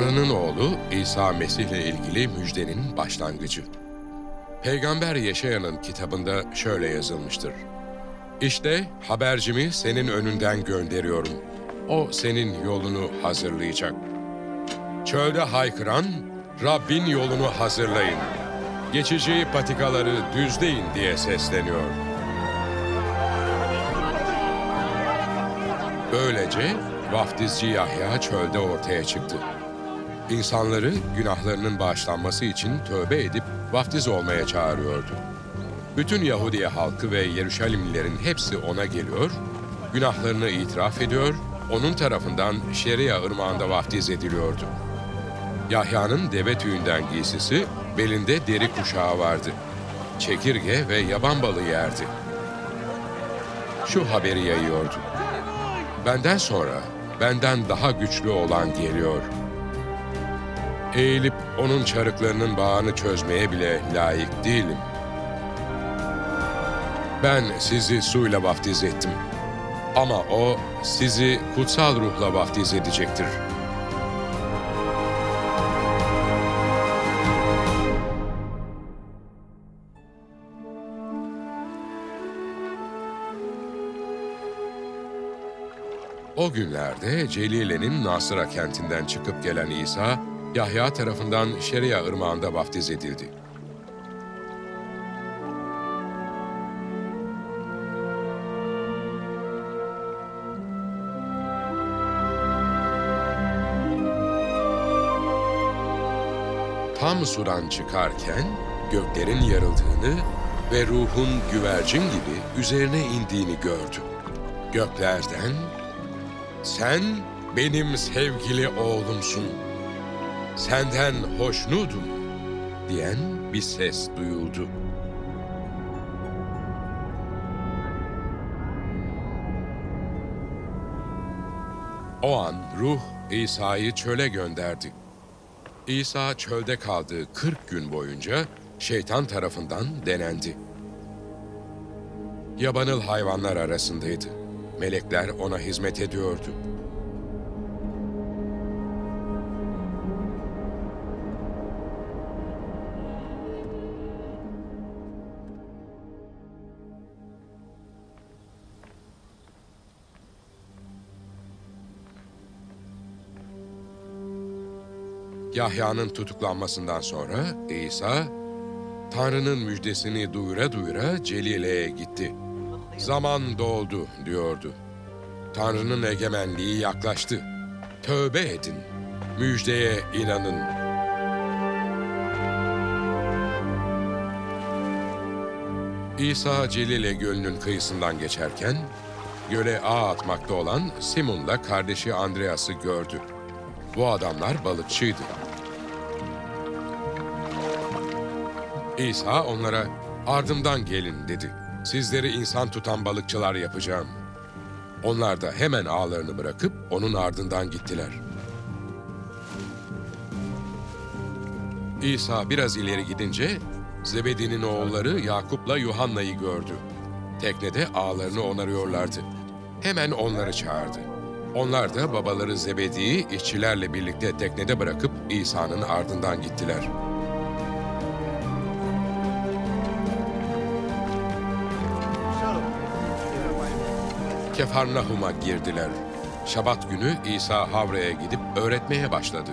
Tanrı'nın oğlu İsa Mesih ile ilgili müjdenin başlangıcı. Peygamber Yeşaya'nın kitabında şöyle yazılmıştır. İşte habercimi senin önünden gönderiyorum. O senin yolunu hazırlayacak. Çölde haykıran, Rabbin yolunu hazırlayın. Geçici patikaları düzleyin diye sesleniyor. Böylece vaftizci Yahya çölde ortaya çıktı. İnsanları günahlarının bağışlanması için tövbe edip vaftiz olmaya çağırıyordu. Bütün Yahudiye halkı ve Yeruşalimlilerin hepsi ona geliyor, günahlarını itiraf ediyor, onun tarafından Şeria ırmağında vaftiz ediliyordu. Yahya'nın deve tüyünden giysisi, belinde deri kuşağı vardı. Çekirge ve yaban balığı yerdi. Şu haberi yayıyordu. Benden sonra benden daha güçlü olan geliyor. Eğilip onun çarıklarının bağını çözmeye bile layık değilim. Ben sizi suyla vaftiz ettim. Ama o sizi kutsal ruhla vaftiz edecektir. O günlerde Celile'nin Nasıra kentinden çıkıp gelen İsa, Yahya tarafından Şeria ırmağında vaftiz edildi. Tam sudan çıkarken göklerin yarıldığını ve ruhun güvercin gibi üzerine indiğini gördü. Göklerden sen benim sevgili oğlumsun. Senden hoşnudum diyen bir ses duyuldu. O an ruh İsa'yı çöle gönderdi. İsa çölde kaldığı 40 gün boyunca şeytan tarafından denendi. Yabanıl hayvanlar arasındaydı. Melekler ona hizmet ediyordu. Yahya'nın tutuklanmasından sonra İsa, Tanrı'nın müjdesini duyura duyura Celile'ye gitti. Zaman doldu diyordu. Tanrı'nın egemenliği yaklaştı. Tövbe edin. Müjdeye inanın. İsa Celile Gölü'nün kıyısından geçerken göle ağ atmakta olan Simon'la kardeşi Andreas'ı gördü. Bu adamlar balıkçıydı. İsa onlara ardımdan gelin dedi. Sizleri insan tutan balıkçılar yapacağım. Onlar da hemen ağlarını bırakıp onun ardından gittiler. İsa biraz ileri gidince Zebedi'nin oğulları Yakup'la Yuhanna'yı gördü. Teknede ağlarını onarıyorlardı. Hemen onları çağırdı. Onlar da babaları Zebedi'yi işçilerle birlikte teknede bırakıp İsa'nın ardından gittiler. Kefarnahum'a girdiler. Şabat günü İsa Havre'ye gidip öğretmeye başladı.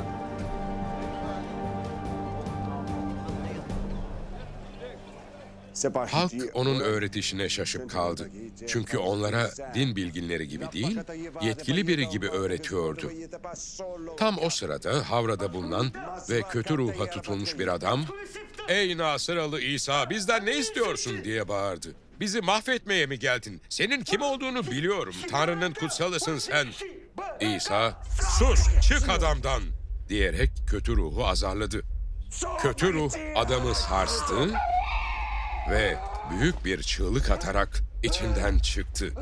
Halk onun öğretişine şaşıp kaldı. Çünkü onlara din bilginleri gibi değil, yetkili biri gibi öğretiyordu. Tam o sırada Havra'da bulunan ve kötü ruha tutulmuş bir adam, ''Ey Nasıralı İsa bizden ne istiyorsun?'' diye bağırdı. ''Bizi mahvetmeye mi geldin? Senin kim olduğunu biliyorum. Tanrı'nın kutsalısın sen.'' İsa, ''Sus, çık adamdan!'' diyerek kötü ruhu azarladı. Kötü ruh adamı sarstı ve büyük bir çığlık atarak içinden çıktı.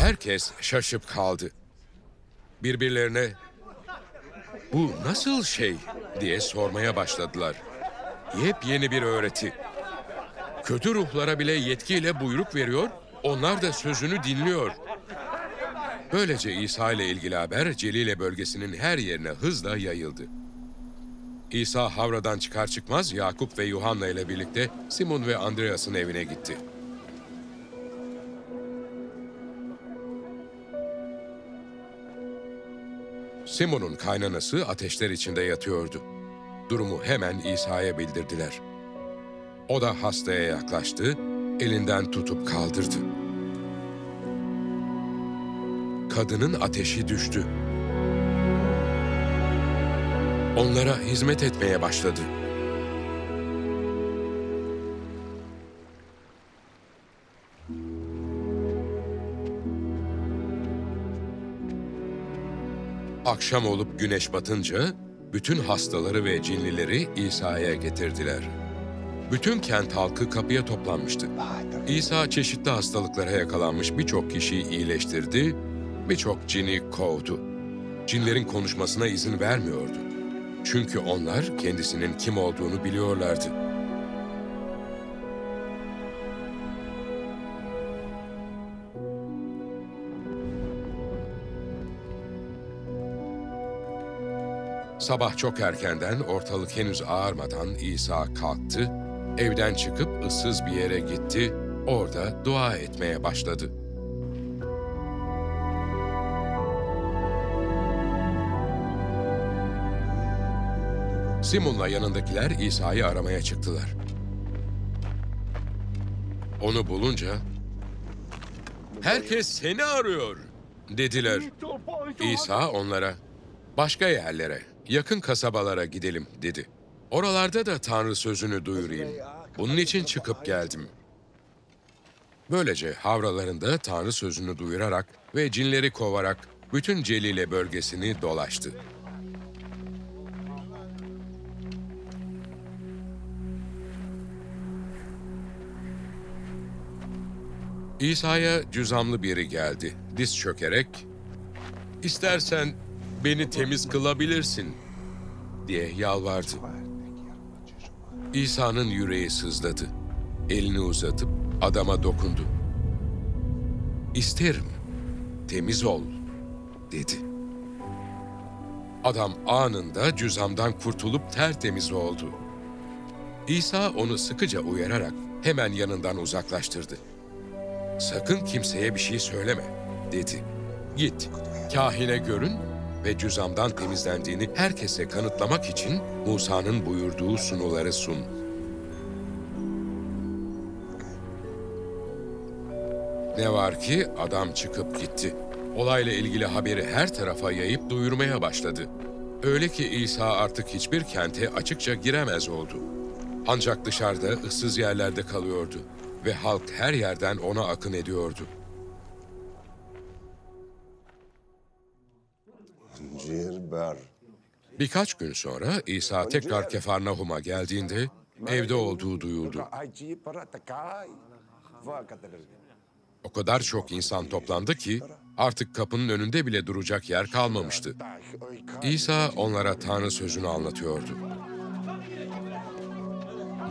Herkes şaşıp kaldı. Birbirlerine bu nasıl şey diye sormaya başladılar. Yepyeni bir öğreti. Kötü ruhlara bile yetkiyle buyruk veriyor, onlar da sözünü dinliyor. Böylece İsa ile ilgili haber Celile bölgesinin her yerine hızla yayıldı. İsa havradan çıkar çıkmaz Yakup ve Yuhanna ile birlikte Simon ve Andreas'ın evine gitti. Simon'un kaynanası ateşler içinde yatıyordu. Durumu hemen İsa'ya bildirdiler. O da hastaya yaklaştı, elinden tutup kaldırdı. Kadının ateşi düştü. Onlara hizmet etmeye başladı. Akşam olup güneş batınca bütün hastaları ve cinlileri İsa'ya getirdiler. Bütün kent halkı kapıya toplanmıştı. İsa çeşitli hastalıklara yakalanmış birçok kişiyi iyileştirdi, birçok cini kovdu. Cinlerin konuşmasına izin vermiyordu. Çünkü onlar kendisinin kim olduğunu biliyorlardı. Sabah çok erkenden ortalık henüz ağarmadan İsa kalktı, evden çıkıp ıssız bir yere gitti, orada dua etmeye başladı. Simon'la yanındakiler İsa'yı aramaya çıktılar. Onu bulunca, "Herkes seni arıyor." dediler. İsa onlara, "Başka yerlere, yakın kasabalara gidelim." dedi. Oralarda da Tanrı sözünü duyurayım. Bunun için çıkıp geldim. Böylece havralarında Tanrı sözünü duyurarak ve cinleri kovarak bütün Celile bölgesini dolaştı. İsa'ya cüzamlı biri geldi. Diz çökerek, "İstersen beni temiz kılabilirsin." diye yalvardı. İsa'nın yüreği sızladı. Elini uzatıp adama dokundu. "İsterim, temiz ol." dedi. Adam anında cüzamdan kurtulup tertemiz oldu. İsa onu sıkıca uyararak hemen yanından uzaklaştırdı. Sakın kimseye bir şey söyleme, dedi. Git, kahine görün ve cüzamdan temizlendiğini herkese kanıtlamak için Musa'nın buyurduğu sunuları sun. Ne var ki adam çıkıp gitti. Olayla ilgili haberi her tarafa yayıp duyurmaya başladı. Öyle ki İsa artık hiçbir kente açıkça giremez oldu. Ancak dışarıda ıssız yerlerde kalıyordu ve halk her yerden ona akın ediyordu. Cilber. Birkaç gün sonra İsa tekrar Kefarnahum'a geldiğinde evde olduğu duyuldu. O kadar çok insan toplandı ki artık kapının önünde bile duracak yer kalmamıştı. İsa onlara Tanrı sözünü anlatıyordu.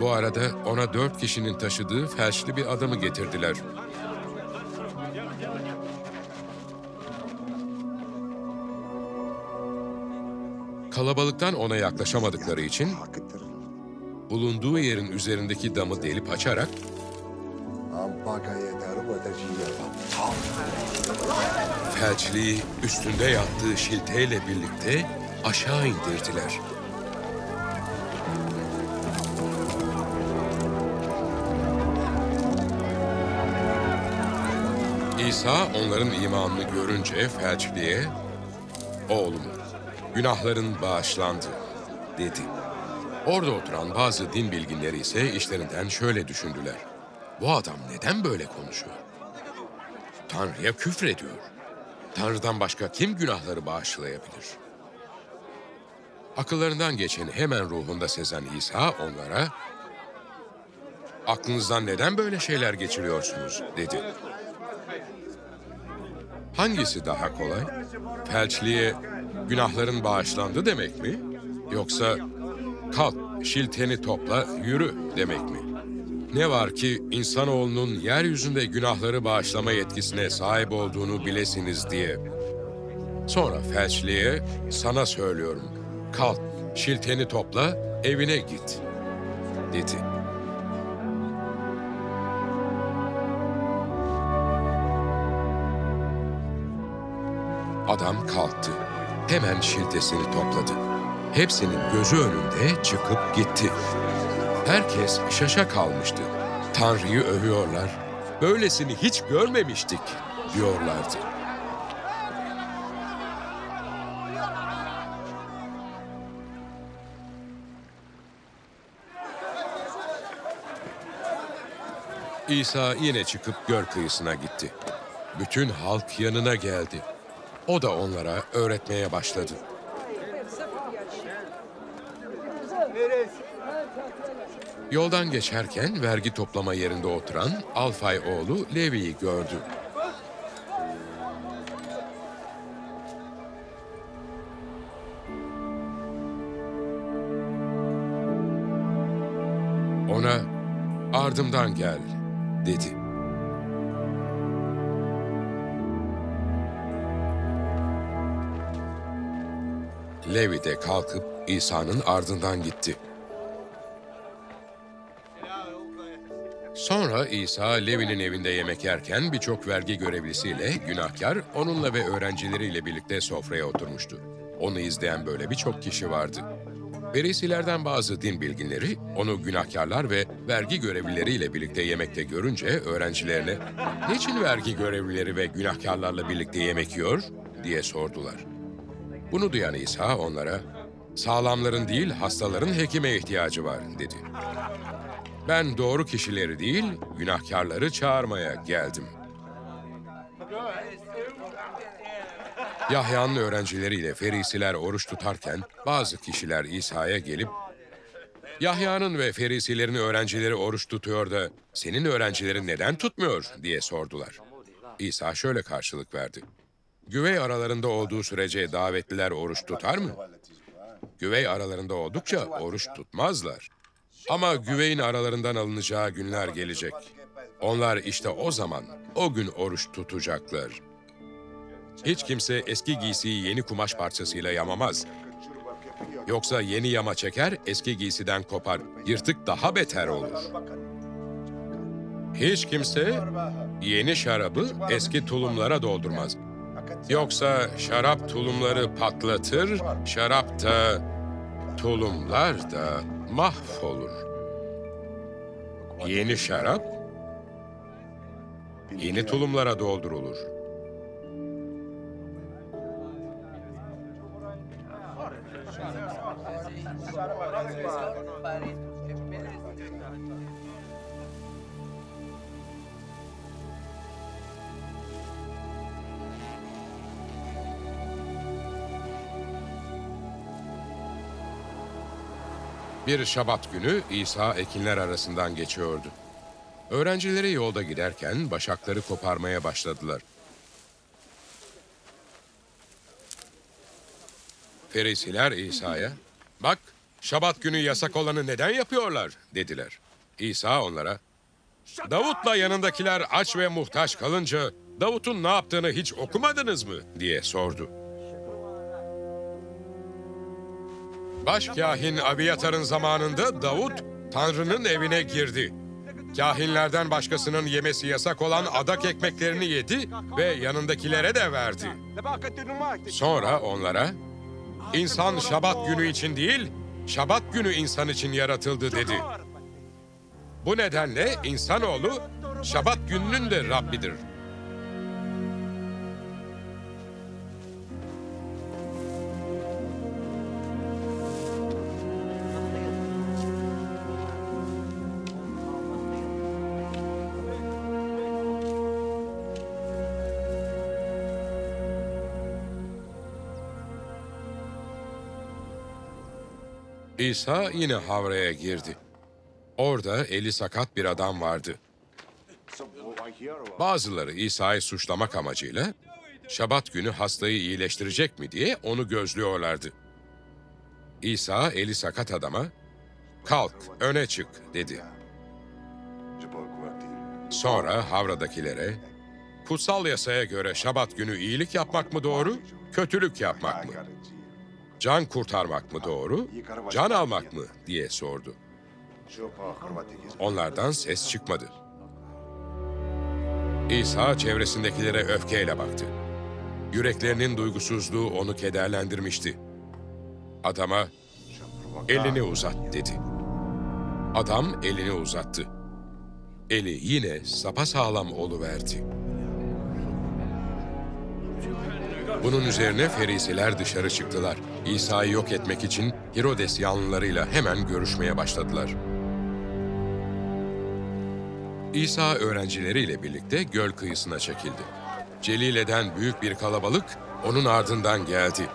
Bu arada ona dört kişinin taşıdığı felçli bir adamı getirdiler. Kalabalıktan ona yaklaşamadıkları için bulunduğu yerin üzerindeki damı delip açarak felçliyi üstünde yattığı şilteyle birlikte aşağı indirdiler. İsa onların imanını görünce felçliye, "Oğlum, günahların bağışlandı." dedi. Orada oturan bazı din bilginleri ise işlerinden şöyle düşündüler. Bu adam neden böyle konuşuyor? Tanrı'ya küfrediyor. Tanrı'dan başka kim günahları bağışlayabilir? Akıllarından geçeni hemen ruhunda sezen İsa onlara, aklınızdan neden böyle şeyler geçiriyorsunuz dedi. Hangisi daha kolay? Felçliye günahların bağışlandı demek mi? Yoksa kalk şilteni topla yürü demek mi? Ne var ki insanoğlunun yeryüzünde günahları bağışlama yetkisine sahip olduğunu bilesiniz diye. Sonra felçliye sana söylüyorum. Kalk, şilteni topla, evine git. Dedi. Adam kalktı. Hemen şiltesini topladı. Hepsinin gözü önünde çıkıp gitti. Herkes şaşa kalmıştı. Tanrı'yı övüyorlar. Böylesini hiç görmemiştik diyorlardı. İsa yine çıkıp göl kıyısına gitti. Bütün halk yanına geldi. O da onlara öğretmeye başladı. Yoldan geçerken vergi toplama yerinde oturan Alfay oğlu Levi'yi gördü. Ona ardımdan gel dedi. Levi de kalkıp İsa'nın ardından gitti. Sonra İsa Levi'nin evinde yemek yerken birçok vergi görevlisiyle günahkar onunla ve öğrencileriyle birlikte sofraya oturmuştu. Onu izleyen böyle birçok kişi vardı. Ferisilerden bazı din bilginleri onu günahkarlar ve vergi görevlileriyle birlikte yemekte görünce öğrencilerine "Niçin vergi görevlileri ve günahkarlarla birlikte yemek yiyor?" diye sordular. Bunu duyan İsa onlara "Sağlamların değil, hastaların hekime ihtiyacı var." dedi. Ben doğru kişileri değil, günahkarları çağırmaya geldim. Yahya'nın öğrencileriyle Ferisiler oruç tutarken bazı kişiler İsa'ya gelip Yahya'nın ve Ferisilerin öğrencileri oruç tutuyor da senin öğrencilerin neden tutmuyor diye sordular. İsa şöyle karşılık verdi. Güvey aralarında olduğu sürece davetliler oruç tutar mı? Güvey aralarında oldukça oruç tutmazlar. Ama güveyin aralarından alınacağı günler gelecek. Onlar işte o zaman, o gün oruç tutacaklar. Hiç kimse eski giysiyi yeni kumaş parçasıyla yamamaz. Yoksa yeni yama çeker, eski giysiden kopar. Yırtık daha beter olur. Hiç kimse yeni şarabı eski tulumlara doldurmaz. Yoksa şarap tulumları patlatır, şarap da, tulumlar da mahvolur. Yeni şarap yeni tulumlara doldurulur. Bir şabat günü İsa ekinler arasından geçiyordu. Öğrencileri yolda giderken başakları koparmaya başladılar. Ferisiler İsa'ya, "Bak, şabat günü yasak olanı neden yapıyorlar?" dediler. İsa onlara, "Davut'la yanındakiler aç ve muhtaç kalınca Davut'un ne yaptığını hiç okumadınız mı?" diye sordu. Başkahin Abiyatar'ın zamanında Davut, Tanrı'nın evine girdi. Kahinlerden başkasının yemesi yasak olan adak ekmeklerini yedi ve yanındakilere de verdi. Sonra onlara, insan şabat günü için değil, şabat günü insan için yaratıldı dedi. Bu nedenle insanoğlu şabat gününün de Rabbidir. İsa yine havraya girdi. Orada eli sakat bir adam vardı. Bazıları İsa'yı suçlamak amacıyla Şabat günü hastayı iyileştirecek mi diye onu gözlüyorlardı. İsa eli sakat adama "Kalk, öne çık." dedi. Sonra Havra'dakilere, kutsal yasaya göre Şabat günü iyilik yapmak mı doğru, kötülük yapmak mı? Can kurtarmak mı doğru, can almak mı diye sordu. Onlardan ses çıkmadı. İsa çevresindekilere öfkeyle baktı. Yüreklerinin duygusuzluğu onu kederlendirmişti. Adama elini uzat dedi. Adam elini uzattı. Eli yine sapasağlam oluverdi. Bunun üzerine ferisiler dışarı çıktılar. İsa'yı yok etmek için Herodes yanlılarıyla hemen görüşmeye başladılar. İsa öğrencileriyle birlikte göl kıyısına çekildi. Celile'den büyük bir kalabalık onun ardından geldi.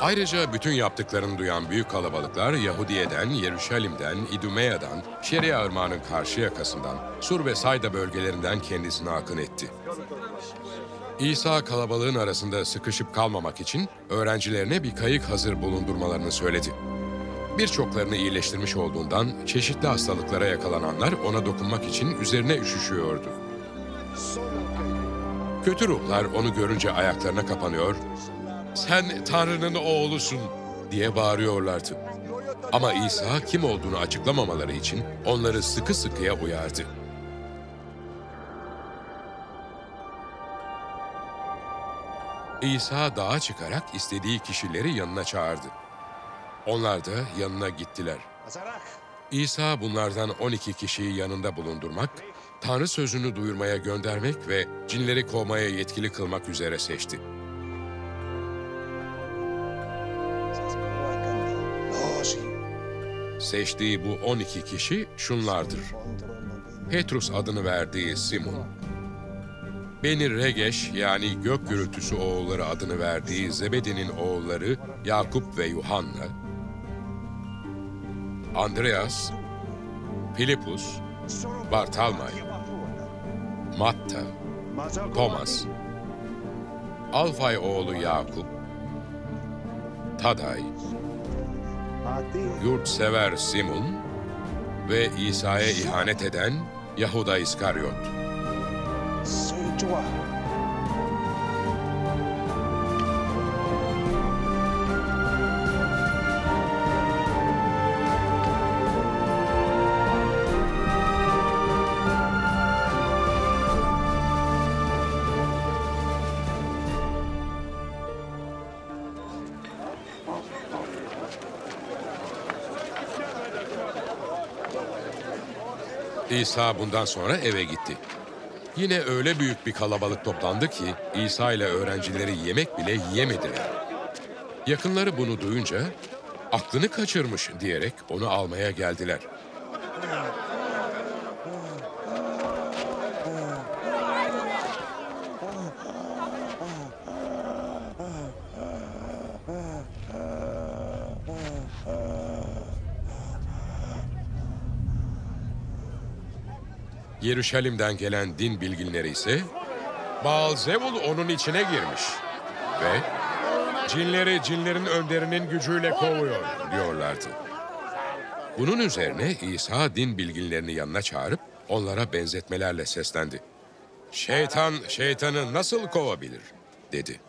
Ayrıca bütün yaptıklarını duyan büyük kalabalıklar Yahudiye'den, Yeruşalim'den, İdumea'dan, Şeria Irmağı'nın karşı yakasından, Sur ve Sayda bölgelerinden kendisine akın etti. İsa kalabalığın arasında sıkışıp kalmamak için öğrencilerine bir kayık hazır bulundurmalarını söyledi. Birçoklarını iyileştirmiş olduğundan çeşitli hastalıklara yakalananlar ona dokunmak için üzerine üşüşüyordu. Kötü ruhlar onu görünce ayaklarına kapanıyor, "Sen Tanrı'nın oğlusun." diye bağırıyorlardı. Ama İsa kim olduğunu açıklamamaları için onları sıkı sıkıya uyardı. İsa dağa çıkarak istediği kişileri yanına çağırdı. Onlar da yanına gittiler. İsa bunlardan 12 kişiyi yanında bulundurmak, Tanrı sözünü duyurmaya göndermek ve cinleri kovmaya yetkili kılmak üzere seçti. Seçtiği bu 12 kişi şunlardır. Petrus adını verdiği Simon, Beni Regeş yani gök gürültüsü oğulları adını verdiği Zebedi'nin oğulları Yakup ve Yuhanna, Andreas, Filipus, Bartalmay, Matta, Thomas, Alfay oğlu Yakup, Taday, yurtsever Simon ve İsa'ya ihanet eden Yahuda İskaryot. İsa bundan sonra eve gitti. Yine öyle büyük bir kalabalık toplandı ki İsa ile öğrencileri yemek bile yiyemediler. Yakınları bunu duyunca aklını kaçırmış diyerek onu almaya geldiler. Yeruşalim'den gelen din bilginleri ise Baalzebul onun içine girmiş ve cinleri cinlerin önderinin gücüyle kovuyor diyorlardı. Bunun üzerine İsa din bilginlerini yanına çağırıp onlara benzetmelerle seslendi. Şeytan şeytanı nasıl kovabilir dedi.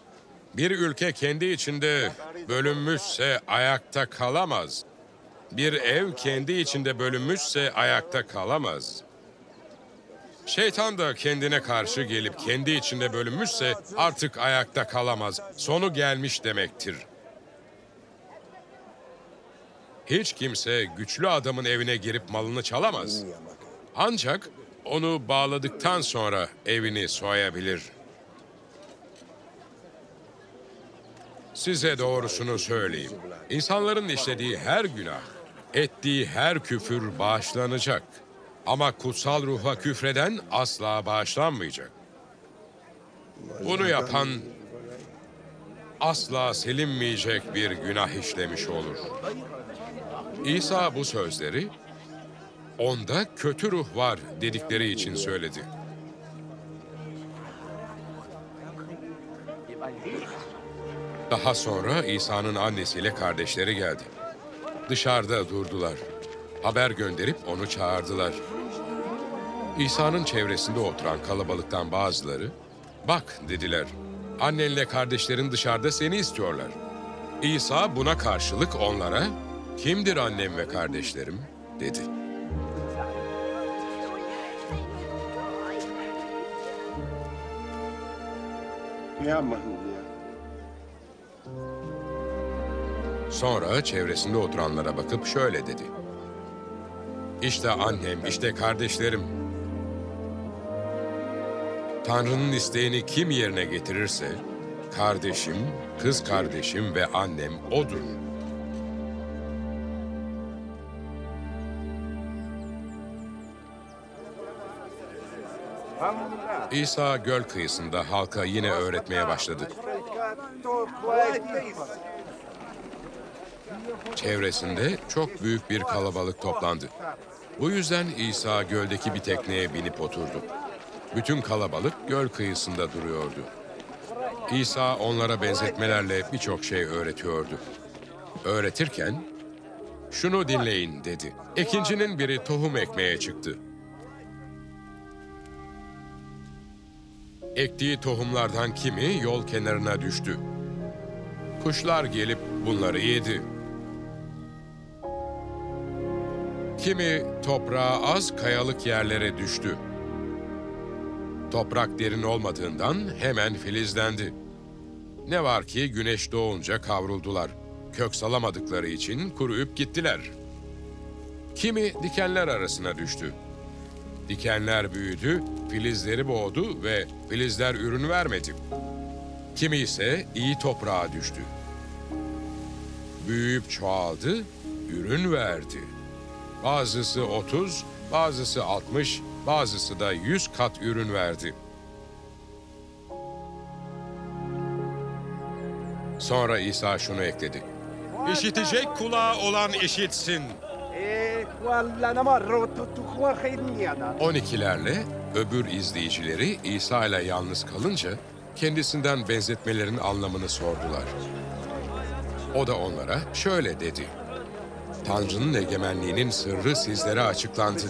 Bir ülke kendi içinde bölünmüşse ayakta kalamaz. Bir ev kendi içinde bölünmüşse ayakta kalamaz. Şeytan da kendine karşı gelip kendi içinde bölünmüşse artık ayakta kalamaz. Sonu gelmiş demektir. Hiç kimse güçlü adamın evine girip malını çalamaz. Ancak onu bağladıktan sonra evini soyabilir. Size doğrusunu söyleyeyim. İnsanların işlediği her günah, ettiği her küfür bağışlanacak. Ama kutsal ruha küfreden asla bağışlanmayacak. Bunu yapan asla silinmeyecek bir günah işlemiş olur. İsa bu sözleri onda kötü ruh var dedikleri için söyledi. Daha sonra İsa'nın annesiyle kardeşleri geldi. Dışarıda durdular. Haber gönderip onu çağırdılar. İsa'nın çevresinde oturan kalabalıktan bazıları, ''Bak'' dediler, ''Annenle kardeşlerin dışarıda seni istiyorlar.'' İsa buna karşılık onlara, ''Kimdir annem ve kardeşlerim?'' dedi. Sonra çevresinde oturanlara bakıp şöyle dedi. İşte annem, işte kardeşlerim. Tanrı'nın isteğini kim yerine getirirse, kardeşim, kız kardeşim ve annem odur. İsa göl kıyısında halka yine öğretmeye başladı. Çevresinde çok büyük bir kalabalık toplandı. Bu yüzden İsa göldeki bir tekneye binip oturdu. Bütün kalabalık göl kıyısında duruyordu. İsa onlara benzetmelerle birçok şey öğretiyordu. Öğretirken, şunu dinleyin dedi. İkincinin biri tohum ekmeye çıktı. Ektiği tohumlardan kimi yol kenarına düştü. Kuşlar gelip bunları yedi. Kimi toprağa az kayalık yerlere düştü. Toprak derin olmadığından hemen filizlendi. Ne var ki güneş doğunca kavruldular. Kök salamadıkları için kuruyup gittiler. Kimi dikenler arasına düştü. Dikenler büyüdü, filizleri boğdu ve filizler ürün vermedi. Kimi ise iyi toprağa düştü. Büyüyüp çoğaldı, ürün verdi. Bazısı 30, bazısı 60, bazısı da 100 kat ürün verdi. Sonra İsa şunu ekledi. İşitecek kulağı olan işitsin. 12'lerle öbür izleyicileri İsa ile yalnız kalınca kendisinden benzetmelerin anlamını sordular. O da onlara şöyle dedi. Tanrı'nın egemenliğinin sırrı sizlere açıklandı.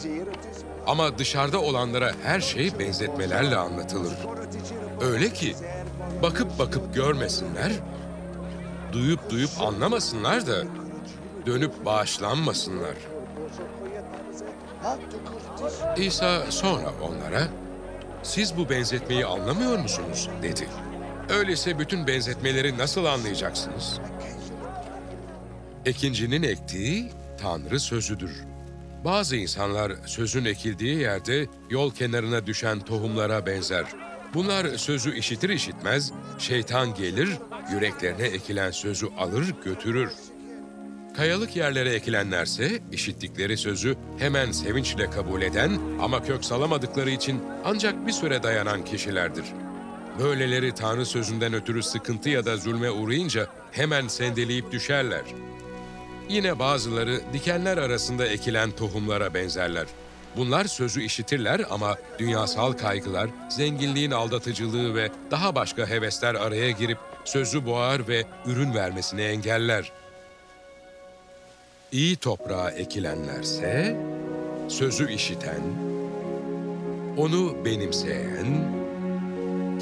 Ama dışarıda olanlara her şey benzetmelerle anlatılır. Öyle ki bakıp bakıp görmesinler, duyup duyup anlamasınlar da dönüp bağışlanmasınlar. İsa sonra onlara, siz bu benzetmeyi anlamıyor musunuz dedi. Öyleyse bütün benzetmeleri nasıl anlayacaksınız? Ekincinin ektiği Tanrı sözüdür. Bazı insanlar sözün ekildiği yerde yol kenarına düşen tohumlara benzer. Bunlar sözü işitir işitmez, şeytan gelir, yüreklerine ekilen sözü alır götürür. Kayalık yerlere ekilenlerse işittikleri sözü hemen sevinçle kabul eden ama kök salamadıkları için ancak bir süre dayanan kişilerdir. Böyleleri Tanrı sözünden ötürü sıkıntı ya da zulme uğrayınca hemen sendeleyip düşerler. Yine bazıları dikenler arasında ekilen tohumlara benzerler. Bunlar sözü işitirler ama dünyasal kaygılar, zenginliğin aldatıcılığı ve daha başka hevesler araya girip sözü boğar ve ürün vermesini engeller. İyi toprağa ekilenlerse sözü işiten, onu benimseyen,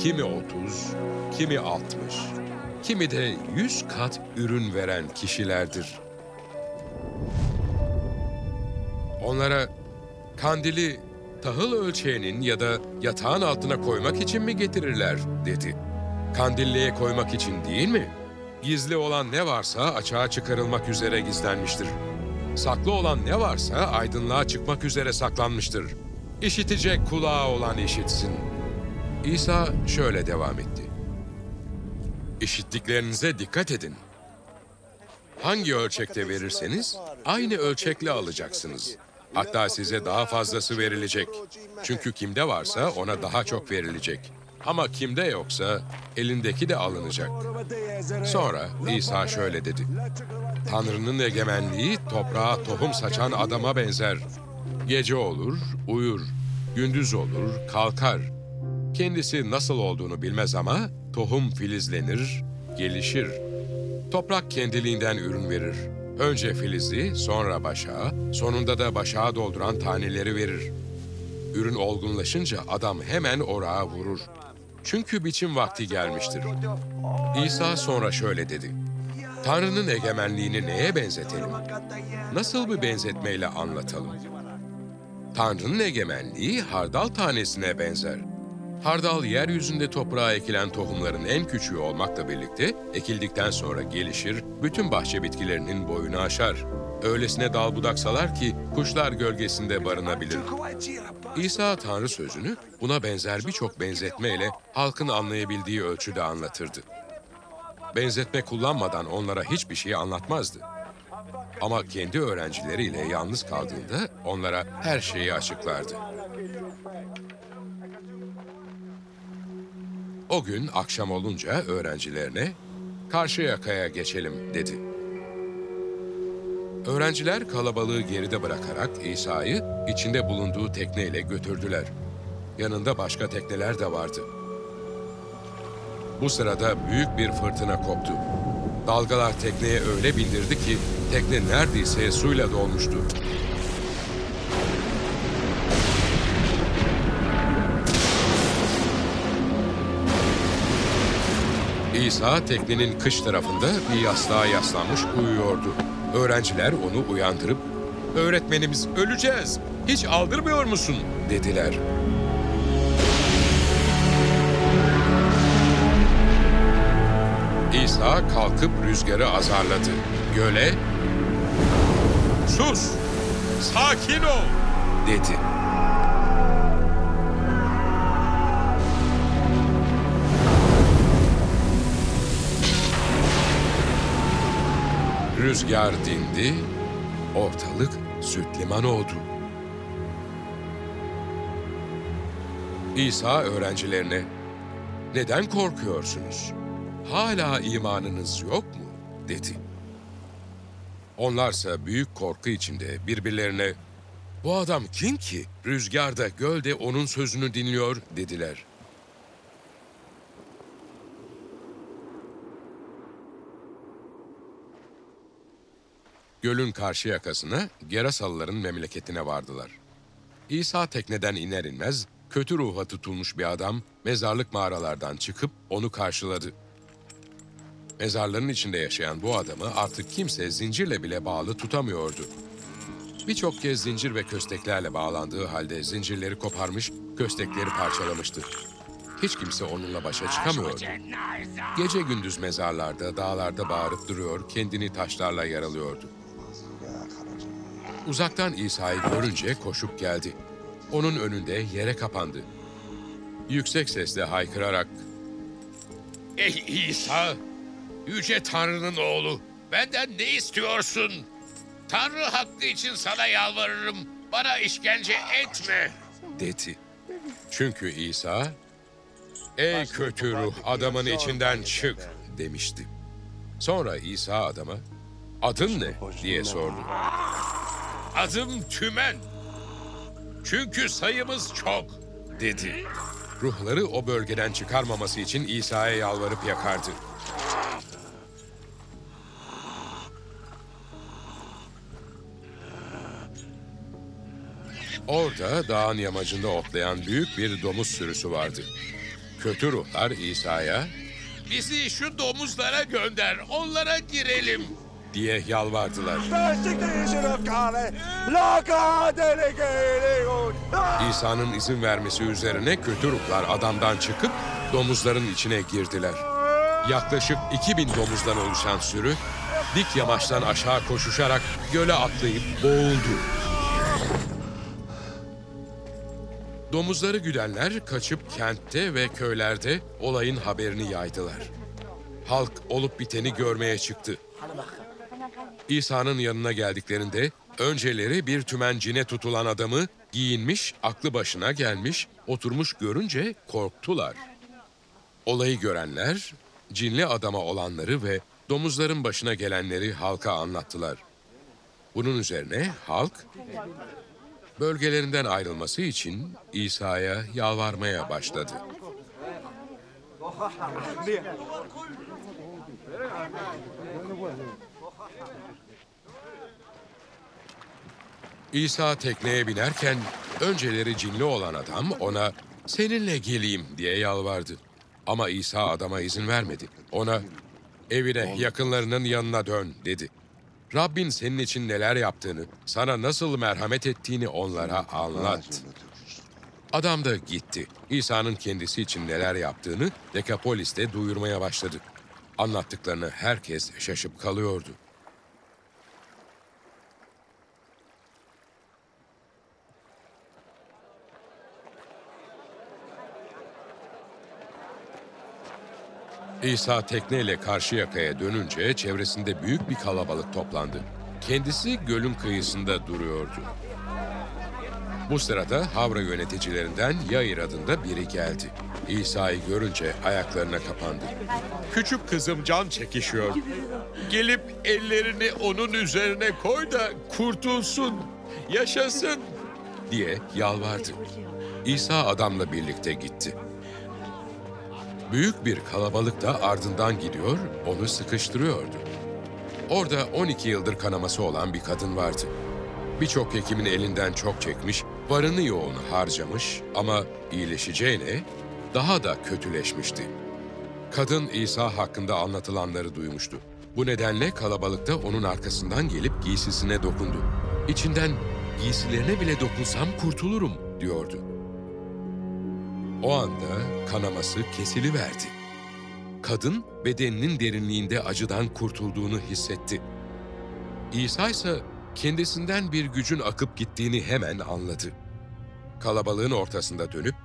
kimi otuz, kimi altmış, kimi de yüz kat ürün veren kişilerdir. Onlara kandili tahıl ölçeğinin ya da yatağın altına koymak için mi getirirler dedi. Kandilliğe koymak için değil mi? Gizli olan ne varsa açığa çıkarılmak üzere gizlenmiştir. Saklı olan ne varsa aydınlığa çıkmak üzere saklanmıştır. İşitecek kulağı olan işitsin. İsa şöyle devam etti. İşittiklerinize dikkat edin. Hangi ölçekte verirseniz aynı ölçekle alacaksınız. Hatta size daha fazlası verilecek. Çünkü kimde varsa ona daha çok verilecek. Ama kimde yoksa elindeki de alınacak. Sonra İsa şöyle dedi. Tanrı'nın egemenliği toprağa tohum saçan adama benzer. Gece olur, uyur. Gündüz olur, kalkar. Kendisi nasıl olduğunu bilmez ama tohum filizlenir, gelişir. Toprak kendiliğinden ürün verir. Önce filizi, sonra başağı, sonunda da başağı dolduran taneleri verir. Ürün olgunlaşınca adam hemen orağa vurur. Çünkü biçim vakti gelmiştir. İsa sonra şöyle dedi. Tanrı'nın egemenliğini neye benzetelim? Nasıl bir benzetmeyle anlatalım? Tanrı'nın egemenliği hardal tanesine benzer. Hardal yeryüzünde toprağa ekilen tohumların en küçüğü olmakla birlikte ekildikten sonra gelişir, bütün bahçe bitkilerinin boyunu aşar. Öylesine dal budaksalar ki kuşlar gölgesinde barınabilir. İsa Tanrı sözünü buna benzer birçok benzetmeyle halkın anlayabildiği ölçüde anlatırdı. Benzetme kullanmadan onlara hiçbir şey anlatmazdı. Ama kendi öğrencileriyle yalnız kaldığında onlara her şeyi açıklardı. O gün akşam olunca öğrencilerine karşı yakaya geçelim dedi. Öğrenciler kalabalığı geride bırakarak İsa'yı içinde bulunduğu tekneyle götürdüler. Yanında başka tekneler de vardı. Bu sırada büyük bir fırtına koptu. Dalgalar tekneye öyle bindirdi ki tekne neredeyse suyla dolmuştu. İsa teknenin kış tarafında bir yastığa yaslanmış uyuyordu. Öğrenciler onu uyandırıp "Öğretmenimiz öleceğiz. Hiç aldırmıyor musun?" dediler. İsa kalkıp rüzgarı azarladı. Göle "Sus! Sakin ol!" dedi. Rüzgar dindi, ortalık süt liman oldu. İsa öğrencilerine, neden korkuyorsunuz? Hala imanınız yok mu? dedi. Onlarsa büyük korku içinde birbirlerine, bu adam kim ki? Rüzgarda, gölde onun sözünü dinliyor dediler. Gölün karşı yakasına Gerasalıların memleketine vardılar. İsa tekneden iner inmez kötü ruha tutulmuş bir adam mezarlık mağaralardan çıkıp onu karşıladı. Mezarların içinde yaşayan bu adamı artık kimse zincirle bile bağlı tutamıyordu. Birçok kez zincir ve kösteklerle bağlandığı halde zincirleri koparmış, köstekleri parçalamıştı. Hiç kimse onunla başa çıkamıyordu. Gece gündüz mezarlarda, dağlarda bağırıp duruyor, kendini taşlarla yaralıyordu. Uzaktan İsa'yı görünce koşup geldi. Onun önünde yere kapandı. Yüksek sesle haykırarak Ey İsa, Yüce Tanrı'nın oğlu, benden ne istiyorsun? Tanrı hakkı için sana yalvarırım, bana işkence etme. dedi. Çünkü İsa, ''Ey kötü ruh adamın içinden çık.'' demişti. Sonra İsa adama, ''Adın ne?'' diye sordu. Adım Tümen. Çünkü sayımız çok. dedi. Ruhları o bölgeden çıkarmaması için İsa'ya yalvarıp yakardı. Orada dağın yamacında otlayan büyük bir domuz sürüsü vardı. Kötü ruhlar İsa'ya Bizi şu domuzlara gönder, onlara girelim. Diye yalvardılar. İsa'nın izin vermesi üzerine kötü ruhlar adamdan çıkıp domuzların içine girdiler. Yaklaşık 2000 domuzdan oluşan sürü dik yamaçtan aşağı koşuşarak göle atlayıp boğuldu. Domuzları güdenler kaçıp kentte ve köylerde olayın haberini yaydılar. Halk olup biteni görmeye çıktı. İsa'nın yanına geldiklerinde önceleri bir tümencine tutulan adamı giyinmiş, aklı başına gelmiş, oturmuş görünce korktular. Olayı görenler cinli adama olanları ve domuzların başına gelenleri halka anlattılar. Bunun üzerine halk bölgelerinden ayrılması için İsa'ya yalvarmaya başladı. İsa tekneye binerken Önceleri cinli olan adam ona seninle geleyim diye yalvardı. Ama İsa adama izin vermedi. Ona evine yakınlarının yanına dön dedi. Rabbin senin için neler yaptığını, sana nasıl merhamet ettiğini onlara anlat. Adam da gitti. İsa'nın kendisi için neler yaptığını Dekapolis'te duyurmaya başladı. Anlattıklarını herkes şaşıp kalıyordu. İsa tekneyle karşı yakaya dönünce çevresinde büyük bir kalabalık toplandı. Kendisi gölün kıyısında duruyordu. Bu sırada Havra yöneticilerinden Yair adında biri geldi. İsa'yı görünce ayaklarına kapandı. Küçük kızım can çekişiyor. Gelip ellerini onun üzerine koy da kurtulsun, yaşasın. diye yalvardı. İsa adamla birlikte gitti. Büyük bir kalabalık da ardından gidiyor, onu sıkıştırıyordu. Orada 12 yıldır kanaması olan bir kadın vardı. Birçok hekimin elinden çok çekmiş, varını yoğunu harcamış ama iyileşeceğine daha da kötüleşmişti. Kadın İsa hakkında anlatılanları duymuştu. Bu nedenle kalabalıkta onun arkasından gelip giysisine dokundu. İçinden giysilerine bile dokunsam kurtulurum diyordu. O anda kanaması kesiliverdi. Kadın bedeninin derinliğinde acıdan kurtulduğunu hissetti. İsa ise kendisinden bir gücün akıp gittiğini hemen anladı. Kalabalığın ortasında dönüp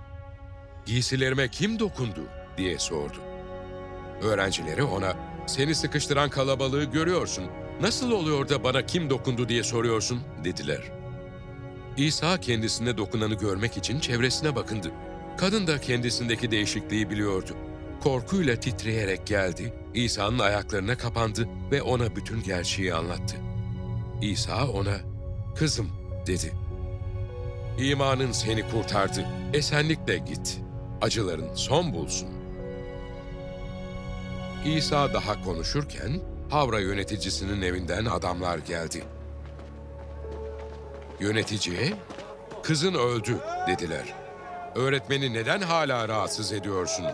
giysilerime kim dokundu diye sordu. Öğrencileri ona seni sıkıştıran kalabalığı görüyorsun. Nasıl oluyor da bana kim dokundu diye soruyorsun dediler. İsa kendisine dokunanı görmek için çevresine bakındı. Kadın da kendisindeki değişikliği biliyordu. Korkuyla titreyerek geldi, İsa'nın ayaklarına kapandı ve ona bütün gerçeği anlattı. İsa ona, kızım dedi. İmanın seni kurtardı, esenlikle git. Acıların son bulsun. İsa daha konuşurken Havra yöneticisinin evinden adamlar geldi. Yöneticiye, kızın öldü dediler. Öğretmeni neden hala rahatsız ediyorsun?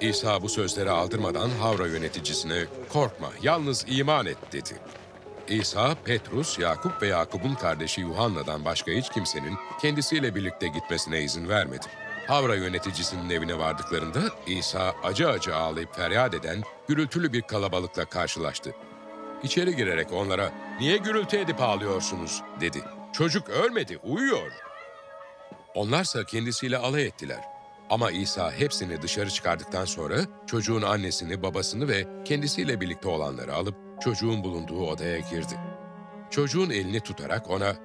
İsa bu sözleri aldırmadan Havra yöneticisine korkma yalnız iman et dedi. İsa, Petrus, Yakup ve Yakup'un kardeşi Yuhanna'dan başka hiç kimsenin kendisiyle birlikte gitmesine izin vermedi. Havra yöneticisinin evine vardıklarında İsa acı acı ağlayıp feryat eden gürültülü bir kalabalıkla karşılaştı. İçeri girerek onlara niye gürültü edip ağlıyorsunuz dedi. Çocuk ölmedi uyuyor. Onlarsa kendisiyle alay ettiler. Ama İsa hepsini dışarı çıkardıktan sonra çocuğun annesini, babasını ve kendisiyle birlikte olanları alıp çocuğun bulunduğu odaya girdi. Çocuğun elini tutarak ona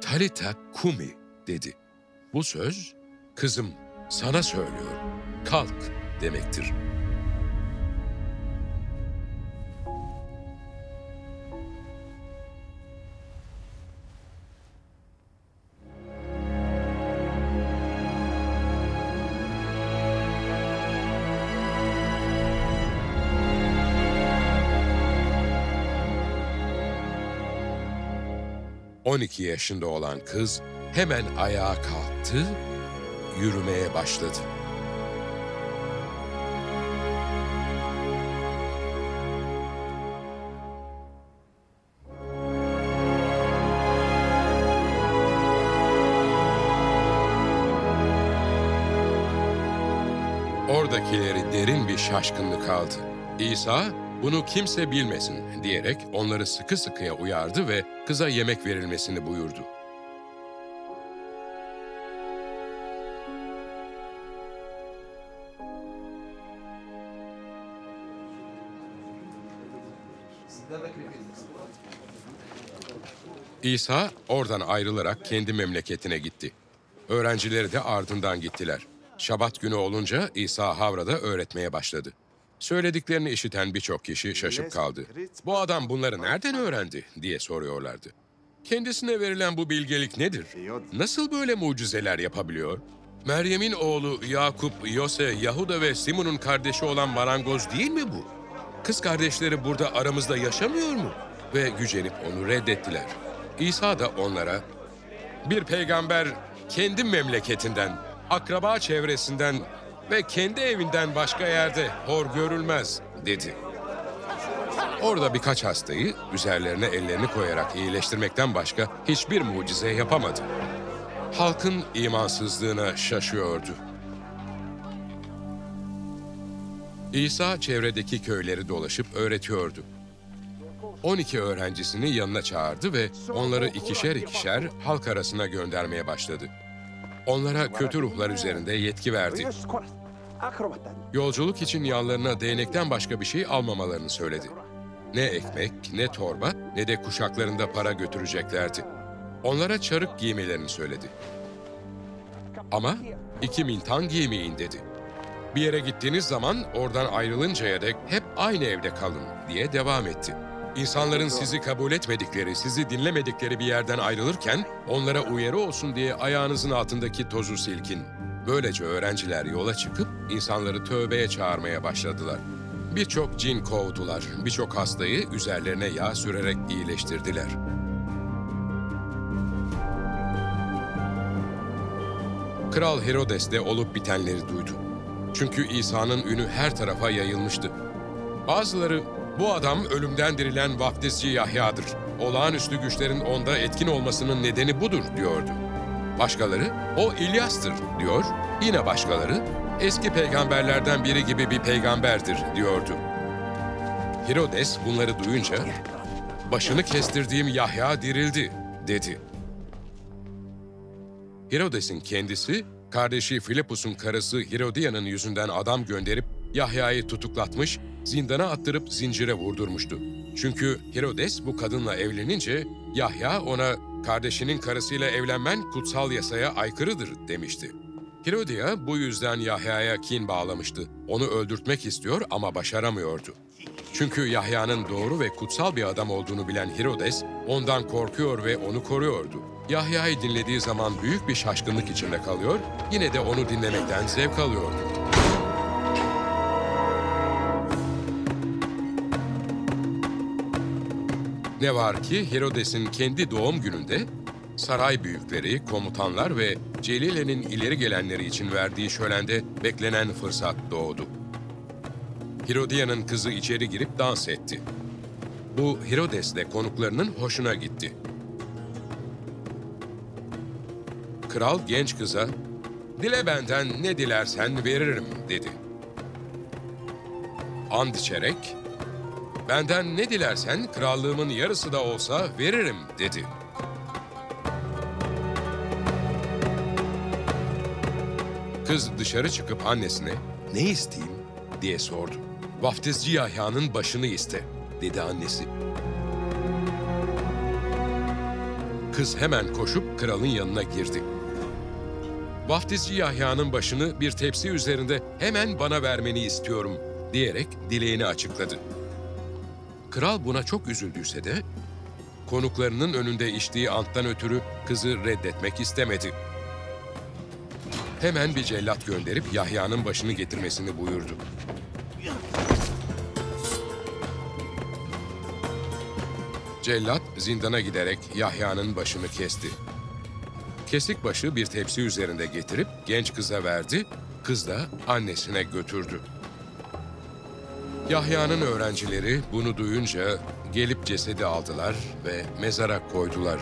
Talita Kumi dedi. Bu söz kızım sana söylüyor. Kalk demektir. ...12 yaşında olan kız hemen ayağa kalktı, yürümeye başladı. Oradakileri derin bir şaşkınlık aldı. İsa, bunu kimse bilmesin diyerek onları sıkı sıkıya uyardı ve kıza yemek verilmesini buyurdu. İsa oradan ayrılarak kendi memleketine gitti. Öğrencileri de ardından gittiler. Şabat günü olunca İsa Havra'da öğretmeye başladı. Söylediklerini işiten birçok kişi şaşıp kaldı. Bu adam bunları nereden öğrendi diye soruyorlardı. Kendisine verilen bu bilgelik nedir? Nasıl böyle mucizeler yapabiliyor? Meryem'in oğlu Yakup, Yose, Yahuda ve Simon'un kardeşi olan marangoz değil mi bu? Kız kardeşleri burada aramızda yaşamıyor mu? Ve gücenip onu reddettiler. İsa da onlara, Bir peygamber kendi memleketinden, akraba çevresinden ve kendi evinden başka yerde hor görülmez dedi. Orada birkaç hastayı üzerlerine ellerini koyarak iyileştirmekten başka hiçbir mucize yapamadı. Halkın imansızlığına şaşıyordu. İsa çevredeki köyleri dolaşıp öğretiyordu. 12 öğrencisini yanına çağırdı ve onları ikişer ikişer halk arasına göndermeye başladı. Onlara kötü ruhlar üzerinde yetki verdi. Yolculuk için yanlarına değnekten başka bir şey almamalarını söyledi. Ne ekmek, ne torba, ne de kuşaklarında para götüreceklerdi. Onlara çarık giymelerini söyledi. Ama iki mintan giymeyin dedi. Bir yere gittiğiniz zaman oradan ayrılıncaya dek hep aynı evde kalın diye devam etti. İnsanların sizi kabul etmedikleri, sizi dinlemedikleri bir yerden ayrılırken onlara uyarı olsun diye ayağınızın altındaki tozu silkin. Böylece öğrenciler yola çıkıp insanları tövbeye çağırmaya başladılar. Birçok cin kovdular, birçok hastayı üzerlerine yağ sürerek iyileştirdiler. Kral Herodes de olup bitenleri duydu. Çünkü İsa'nın ünü her tarafa yayılmıştı. Bazıları bu adam ölümden dirilen vaftizci Yahya'dır. Olağanüstü güçlerin onda etkin olmasının nedeni budur diyordu. Başkaları o İlyas'tır diyor. Yine başkaları eski peygamberlerden biri gibi bir peygamberdir diyordu. Herodes bunları duyunca başını kestirdiğim Yahya dirildi dedi. Herodes'in kendisi, kardeşi Filipus'un karısı Herodia'nın yüzünden adam gönderip Yahya'yı tutuklatmış, zindana attırıp zincire vurdurmuştu. Çünkü Herodes bu kadınla evlenince Yahya ona kardeşinin karısıyla evlenmen kutsal yasaya aykırıdır demişti. Herodia bu yüzden Yahya'ya kin bağlamıştı. Onu öldürtmek istiyor ama başaramıyordu. Çünkü Yahya'nın doğru ve kutsal bir adam olduğunu bilen Herodes ondan korkuyor ve onu koruyordu. Yahya'yı dinlediği zaman büyük bir şaşkınlık içinde kalıyor, yine de onu dinlemekten zevk alıyordu. Ne var ki Herodes'in kendi doğum gününde saray büyükleri, komutanlar ve Celile'nin ileri gelenleri için verdiği şölende beklenen fırsat doğdu. Herodia'nın kızı içeri girip dans etti. Bu Herodes'le konuklarının hoşuna gitti. Kral genç kıza, "Dile benden ne dilersen veririm." dedi. And içerek, "Benden ne dilersen krallığımın yarısı da olsa veririm." dedi. Kız dışarı çıkıp annesine, "Ne isteyeyim?" diye sordu. "Vaftizci Yahya'nın başını iste." dedi annesi. Kız hemen koşup kralın yanına girdi. Vaftizci Yahya'nın başını bir tepsi üzerinde hemen bana vermeni istiyorum diyerek dileğini açıkladı. Kral buna çok üzüldüyse de konuklarının önünde içtiği anttan ötürü kızı reddetmek istemedi. Hemen bir cellat gönderip Yahya'nın başını getirmesini buyurdu. Cellat zindana giderek Yahya'nın başını kesti. Kesik başı bir tepsi üzerinde getirip genç kıza verdi, kız da annesine götürdü. Yahya'nın öğrencileri bunu duyunca gelip cesedi aldılar ve mezara koydular.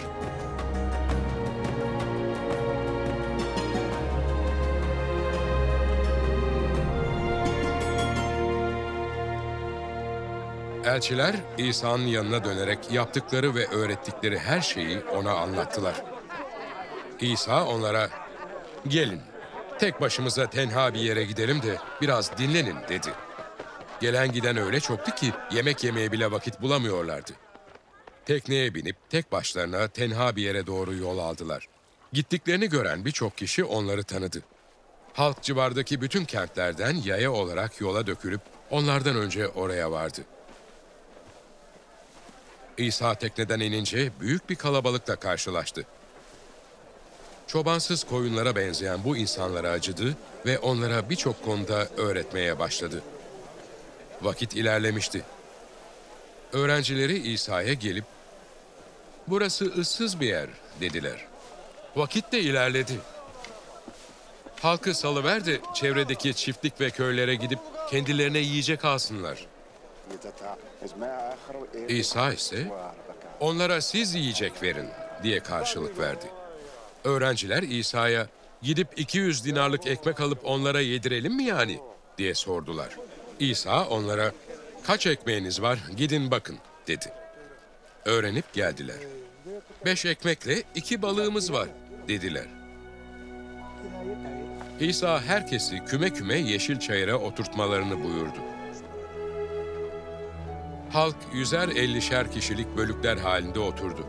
Elçiler İsa'nın yanına dönerek yaptıkları ve öğrettikleri her şeyi ona anlattılar. İsa onlara, gelin tek başımıza tenha bir yere gidelim de biraz dinlenin dedi. Gelen giden öyle çoktu ki yemek yemeye bile vakit bulamıyorlardı. Tekneye binip tek başlarına tenha bir yere doğru yol aldılar. Gittiklerini gören birçok kişi onları tanıdı. Halk civardaki bütün kentlerden yaya olarak yola dökülüp onlardan önce oraya vardı. İsa tekneden inince büyük bir kalabalıkla karşılaştı. Çobansız koyunlara benzeyen bu insanlara acıdı ve onlara birçok konuda öğretmeye başladı. Vakit ilerlemişti. Öğrencileri İsa'ya gelip, "Burası ıssız bir yer." dediler. Vakit de ilerledi. Halkı salıver de çevredeki çiftlik ve köylere gidip kendilerine yiyecek alsınlar. İsa ise onlara siz yiyecek verin diye karşılık verdi. Öğrenciler İsa'ya gidip 200 dinarlık ekmek alıp onlara yedirelim mi yani diye sordular. İsa onlara kaç ekmeğiniz var gidin bakın dedi. Öğrenip geldiler. Beş ekmekle iki balığımız var dediler. İsa herkesi küme küme yeşil çayıra oturtmalarını buyurdu. Halk yüzer ellişer kişilik bölükler halinde oturdu.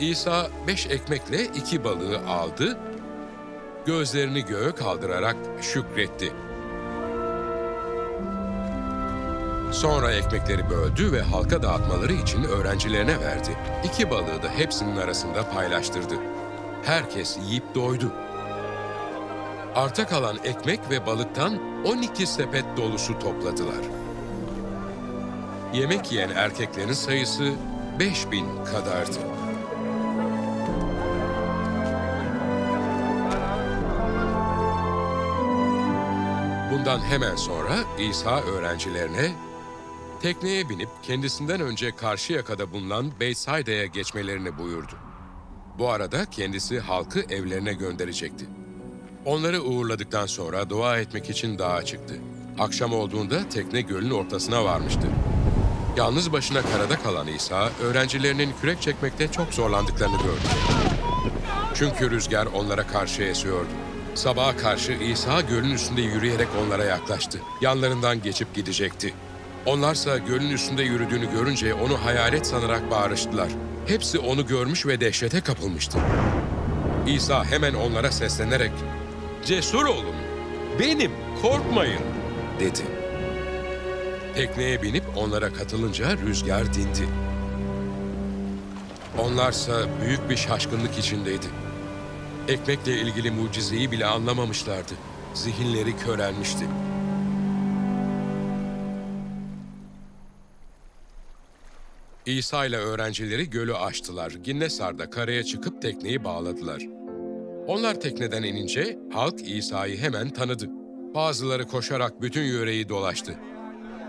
İsa beş ekmekle iki balığı aldı, gözlerini göğe kaldırarak şükretti. Sonra ekmekleri böldü ve halka dağıtmaları için öğrencilerine verdi. İki balığı da hepsinin arasında paylaştırdı. Herkes yiyip doydu. Arta kalan ekmek ve balıktan 12 sepet dolusu topladılar. Yemek yiyen erkeklerin sayısı 5000 kadardı. Bundan hemen sonra İsa öğrencilerine tekneye binip kendisinden önce karşı yakada bulunan Beysayda'ya geçmelerini buyurdu. Bu arada kendisi halkı evlerine gönderecekti. Onları uğurladıktan sonra dua etmek için dağa çıktı. Akşam olduğunda tekne gölün ortasına varmıştı. Yalnız başına karada kalan İsa, öğrencilerinin kürek çekmekte çok zorlandıklarını gördü. Çünkü rüzgar onlara karşı esiyordu. Sabaha karşı İsa gölün üstünde yürüyerek onlara yaklaştı. Yanlarından geçip gidecekti. Onlarsa gölün üstünde yürüdüğünü görünce onu hayalet sanarak bağırıştılar. Hepsi onu görmüş ve dehşete kapılmıştı. İsa hemen onlara seslenerek, ''Cesur olun, benim, korkmayın.'' dedi. Tekneye binip onlara katılınca rüzgar dindi. Onlarsa büyük bir şaşkınlık içindeydi. Ekmekle ilgili mucizeyi bile anlamamışlardı. Zihinleri körelmişti. İsa ile öğrencileri gölü aştılar. Ginnesar'da karaya çıkıp tekneyi bağladılar. Onlar tekneden inince halk İsa'yı hemen tanıdı. Bazıları koşarak bütün yöreyi dolaştı.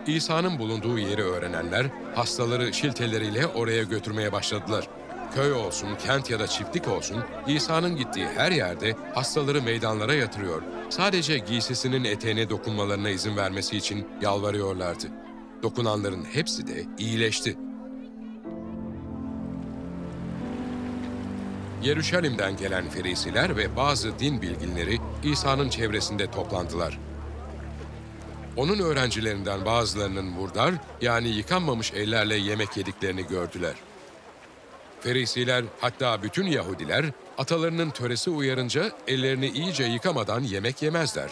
İsa'nın bulunduğu yeri öğrenenler hastaları şilteleriyle oraya götürmeye başladılar. Köy olsun, kent ya da çiftlik olsun, İsa'nın gittiği her yerde hastaları meydanlara yatırıyor. Sadece giysisinin eteğine dokunmalarına izin vermesi için yalvarıyorlardı. Dokunanların hepsi de iyileşti. Yeruşalim'den gelen ferisiler ve bazı din bilginleri İsa'nın çevresinde toplandılar. Onun öğrencilerinden bazılarının murdar yani yıkanmamış ellerle yemek yediklerini gördüler. Ferisiler hatta bütün Yahudiler atalarının töresi uyarınca ellerini iyice yıkamadan yemek yemezler.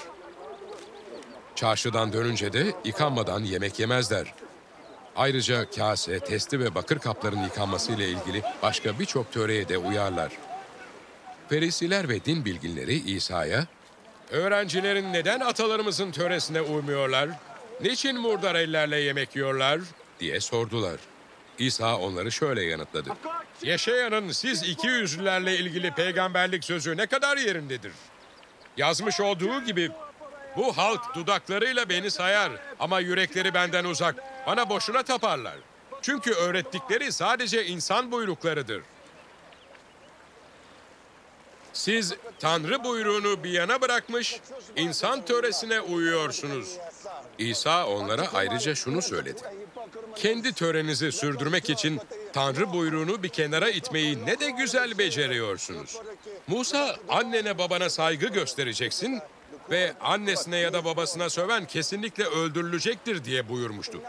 Çarşıdan dönünce de yıkanmadan yemek yemezler. Ayrıca kase, testi ve bakır kapların yıkanması ile ilgili başka birçok töreye de uyarlar. Ferisiler ve din bilginleri İsa'ya, Öğrencilerin neden atalarımızın töresine uymuyorlar? Niçin murdar ellerle yemek yiyorlar? diye sordular. İsa onları şöyle yanıtladı. Yaşayanın siz iki yüzlülerle ilgili peygamberlik sözü ne kadar yerindedir? Yazmış olduğu gibi bu halk dudaklarıyla beni sayar ama yürekleri benden uzak. Bana boşuna taparlar. Çünkü öğrettikleri sadece insan buyruklarıdır. Siz Tanrı buyruğunu bir yana bırakmış, insan töresine uyuyorsunuz. İsa onlara ayrıca şunu söyledi. Kendi törenizi sürdürmek için Tanrı buyruğunu bir kenara itmeyi ne de güzel beceriyorsunuz. Musa annene babana saygı göstereceksin ve annesine ya da babasına söven kesinlikle öldürülecektir diye buyurmuştu.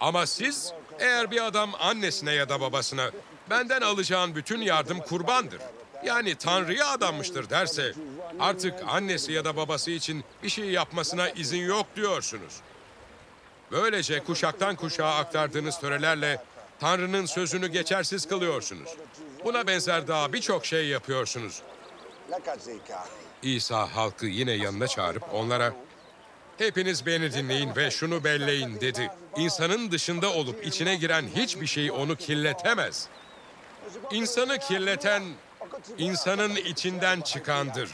Ama siz eğer bir adam annesine ya da babasına benden alacağın bütün yardım kurbandır. Yani Tanrı'ya adanmıştır derse artık annesi ya da babası için bir şey yapmasına izin yok diyorsunuz. Böylece kuşaktan kuşağa aktardığınız törelerle Tanrı'nın sözünü geçersiz kılıyorsunuz. Buna benzer daha birçok şey yapıyorsunuz. İsa halkı yine yanına çağırıp onlara Hepiniz beni dinleyin ve şunu belleyin dedi. İnsanın dışında olup içine giren hiçbir şey onu kirletemez. İnsanı kirleten insanın içinden çıkandır.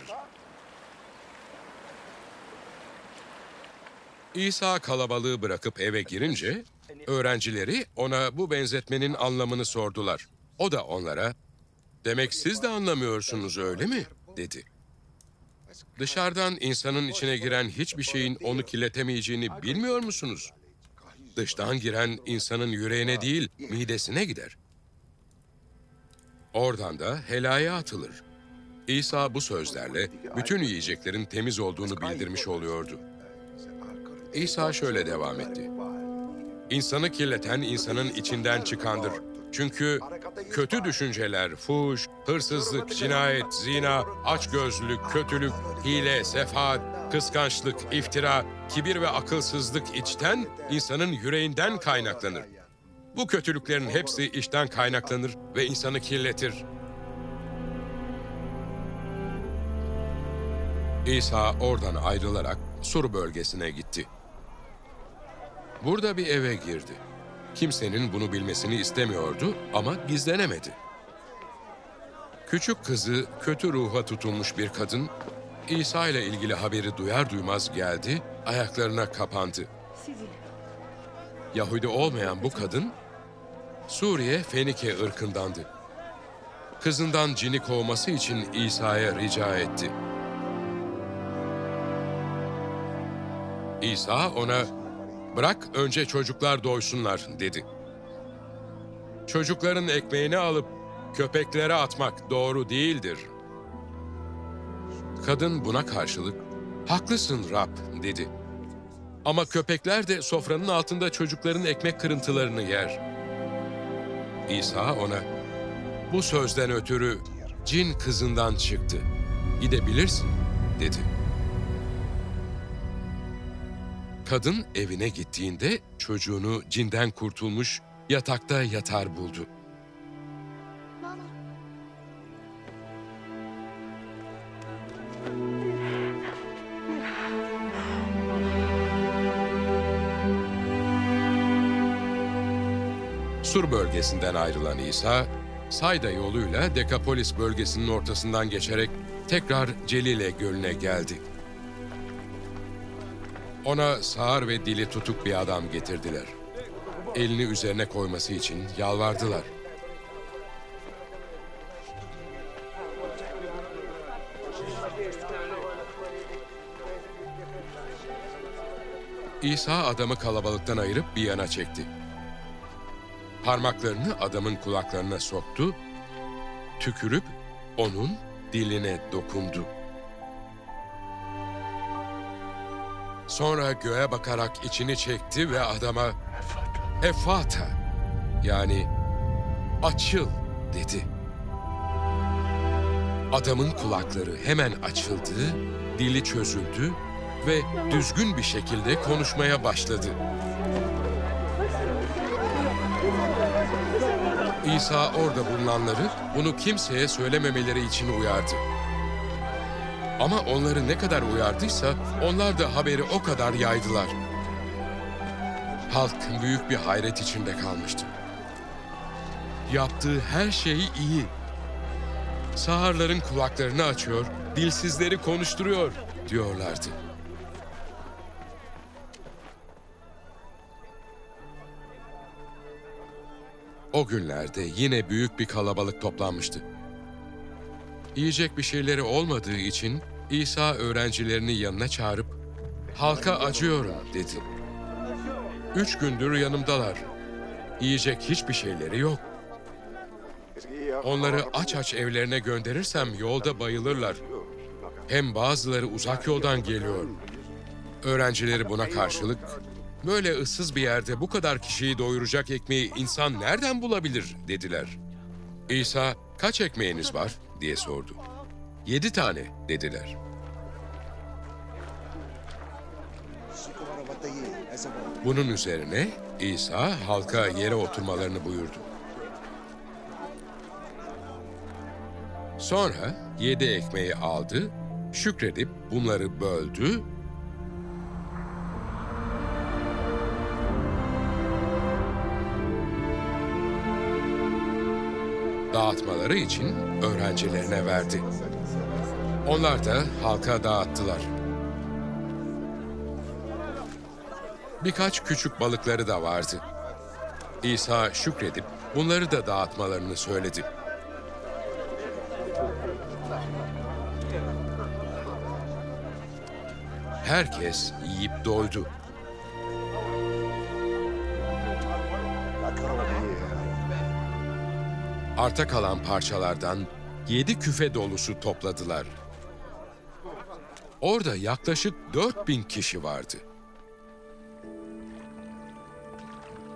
İsa kalabalığı bırakıp eve girince öğrencileri ona bu benzetmenin anlamını sordular. O da onlara "Demek siz de anlamıyorsunuz öyle mi?" dedi. Dışarıdan insanın içine giren hiçbir şeyin onu kirletemeyeceğini bilmiyor musunuz? Dıştan giren insanın yüreğine değil, midesine gider. Oradan da helaya atılır. İsa bu sözlerle bütün yiyeceklerin temiz olduğunu bildirmiş oluyordu. İsa şöyle devam etti. İnsanı kirleten insanın içinden çıkandır. Çünkü kötü düşünceler, fuş, hırsızlık, cinayet, zina, açgözlülük, kötülük, hile, sefaat, kıskançlık, iftira, kibir ve akılsızlık içten, insanın yüreğinden kaynaklanır. Bu kötülüklerin hepsi içten kaynaklanır ve insanı kirletir. İsa oradan ayrılarak Sur bölgesine gitti. Burada bir eve girdi. Kimsenin bunu bilmesini istemiyordu ama gizlenemedi. Küçük kızı kötü ruha tutulmuş bir kadın İsa ile ilgili haberi duyar duymaz geldi, ayaklarına kapandı. Yahudi olmayan bu kadın Suriye Fenike ırkındandı. Kızından cini kovması için İsa'ya rica etti. İsa ona bırak önce çocuklar doysunlar dedi. Çocukların ekmeğini alıp köpeklere atmak doğru değildir. Kadın buna karşılık haklısın Rab dedi. Ama köpekler de sofranın altında çocukların ekmek kırıntılarını yer. İsa ona bu sözden ötürü cin kızından çıktı. Gidebilirsin dedi. Kadın evine gittiğinde çocuğunu cinden kurtulmuş yatakta yatar buldu. Sur bölgesinden ayrılan İsa, Sayda yoluyla Dekapolis bölgesinin ortasından geçerek tekrar Celile Gölü'ne geldi. Ona sağır ve dili tutuk bir adam getirdiler. Elini üzerine koyması için yalvardılar. İsa adamı kalabalıktan ayırıp bir yana çekti. Parmaklarını adamın kulaklarına soktu, tükürüp onun diline dokundu. Sonra göğe bakarak içini çekti ve adama Efata yani açıl dedi. Adamın kulakları hemen açıldı, dili çözüldü ve düzgün bir şekilde konuşmaya başladı. İsa orada bulunanları bunu kimseye söylememeleri için uyardı. Ama onları ne kadar uyardıysa onlar da haberi o kadar yaydılar. Halk büyük bir hayret içinde kalmıştı. Yaptığı her şey iyi. Sağırların kulaklarını açıyor, dilsizleri konuşturuyor diyorlardı. O günlerde yine büyük bir kalabalık toplanmıştı. Yiyecek bir şeyleri olmadığı için İsa öğrencilerini yanına çağırıp halka acıyorum dedi. Üç gündür yanımdalar. Yiyecek hiçbir şeyleri yok. Onları aç aç evlerine gönderirsem yolda bayılırlar. Hem bazıları uzak yoldan geliyor. Öğrencileri buna karşılık böyle ıssız bir yerde bu kadar kişiyi doyuracak ekmeği insan nereden bulabilir dediler. İsa kaç ekmeğiniz var diye sordu. Yedi tane dediler. Bunun üzerine İsa halka yere oturmalarını buyurdu. Sonra yedi ekmeği aldı, şükredip bunları böldü dağıtmaları için öğrencilerine verdi. Onlar da halka dağıttılar. Birkaç küçük balıkları da vardı. İsa şükredip bunları da dağıtmalarını söyledi. Herkes yiyip doydu. Arta kalan parçalardan yedi küfe dolusu topladılar. Orada yaklaşık 4000 kişi vardı.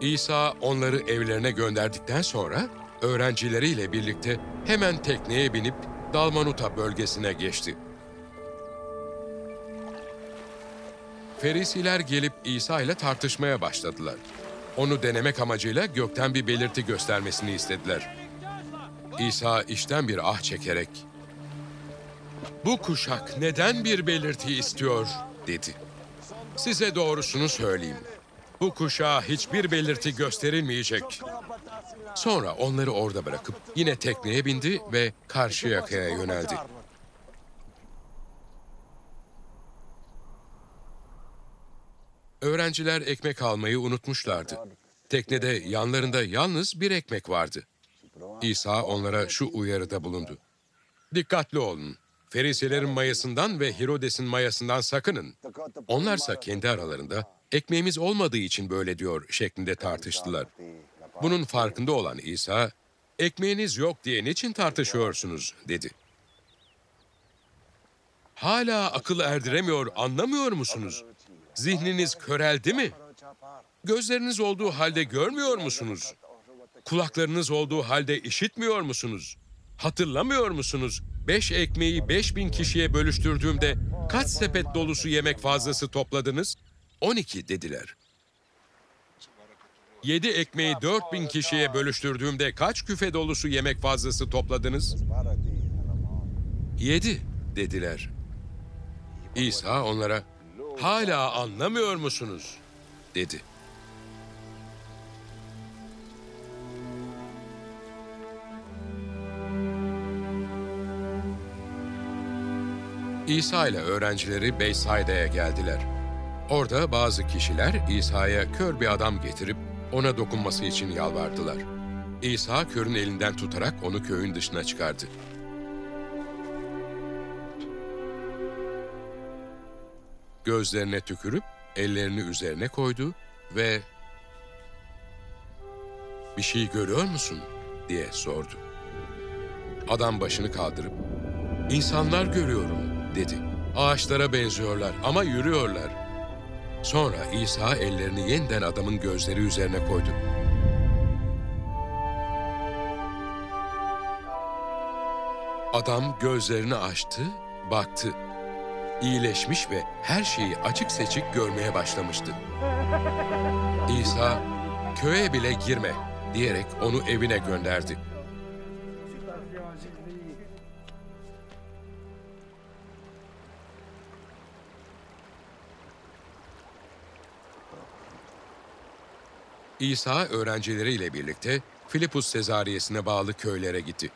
İsa onları evlerine gönderdikten sonra öğrencileriyle birlikte hemen tekneye binip Dalmanuta bölgesine geçti. Ferisiler gelip İsa ile tartışmaya başladılar. Onu denemek amacıyla gökten bir belirti göstermesini istediler. İsa işten bir ah çekerek, "Bu kuşak neden bir belirti istiyor?" dedi. "Size doğrusunu söyleyeyim. Bu kuşağa hiçbir belirti gösterilmeyecek." Sonra onları orada bırakıp yine tekneye bindi ve karşı yakaya yöneldi. Öğrenciler ekmek almayı unutmuşlardı. Teknede yanlarında yalnız bir ekmek vardı. İsa onlara şu uyarıda bulundu. Dikkatli olun. Ferisilerin mayasından ve Hirodes'in mayasından sakının. Onlarsa kendi aralarında ekmeğimiz olmadığı için böyle diyor şeklinde tartıştılar. Bunun farkında olan İsa, ekmeğiniz yok diye niçin tartışıyorsunuz dedi. Hala akıl erdiremiyor, anlamıyor musunuz? Zihniniz köreldi mi? Gözleriniz olduğu halde görmüyor musunuz? Kulaklarınız olduğu halde işitmiyor musunuz? Hatırlamıyor musunuz? Beş ekmeği beş bin kişiye bölüştürdüğümde kaç sepet dolusu yemek fazlası topladınız? On iki dediler. Yedi ekmeği dört bin kişiye bölüştürdüğümde kaç küfe dolusu yemek fazlası topladınız? Yedi dediler. İsa onlara, hala anlamıyor musunuz? dedi. İsa ile öğrencileri Beysayda'ya geldiler. Orada bazı kişiler İsa'ya kör bir adam getirip ona dokunması için yalvardılar. İsa körün elinden tutarak onu köyün dışına çıkardı. Gözlerine tükürüp ellerini üzerine koydu ve "Bir şey görüyor musun?" diye sordu. Adam başını kaldırıp "İnsanlar görüyorum." Dedi. Ağaçlara benziyorlar ama yürüyorlar. Sonra İsa ellerini yeniden adamın gözleri üzerine koydu. Adam gözlerini açtı, baktı. İyileşmiş ve her şeyi açık seçik görmeye başlamıştı. İsa, köye bile girme diyerek onu evine gönderdi. İsa öğrencileriyle birlikte Filipus Sezariyesine bağlı köylere gitti.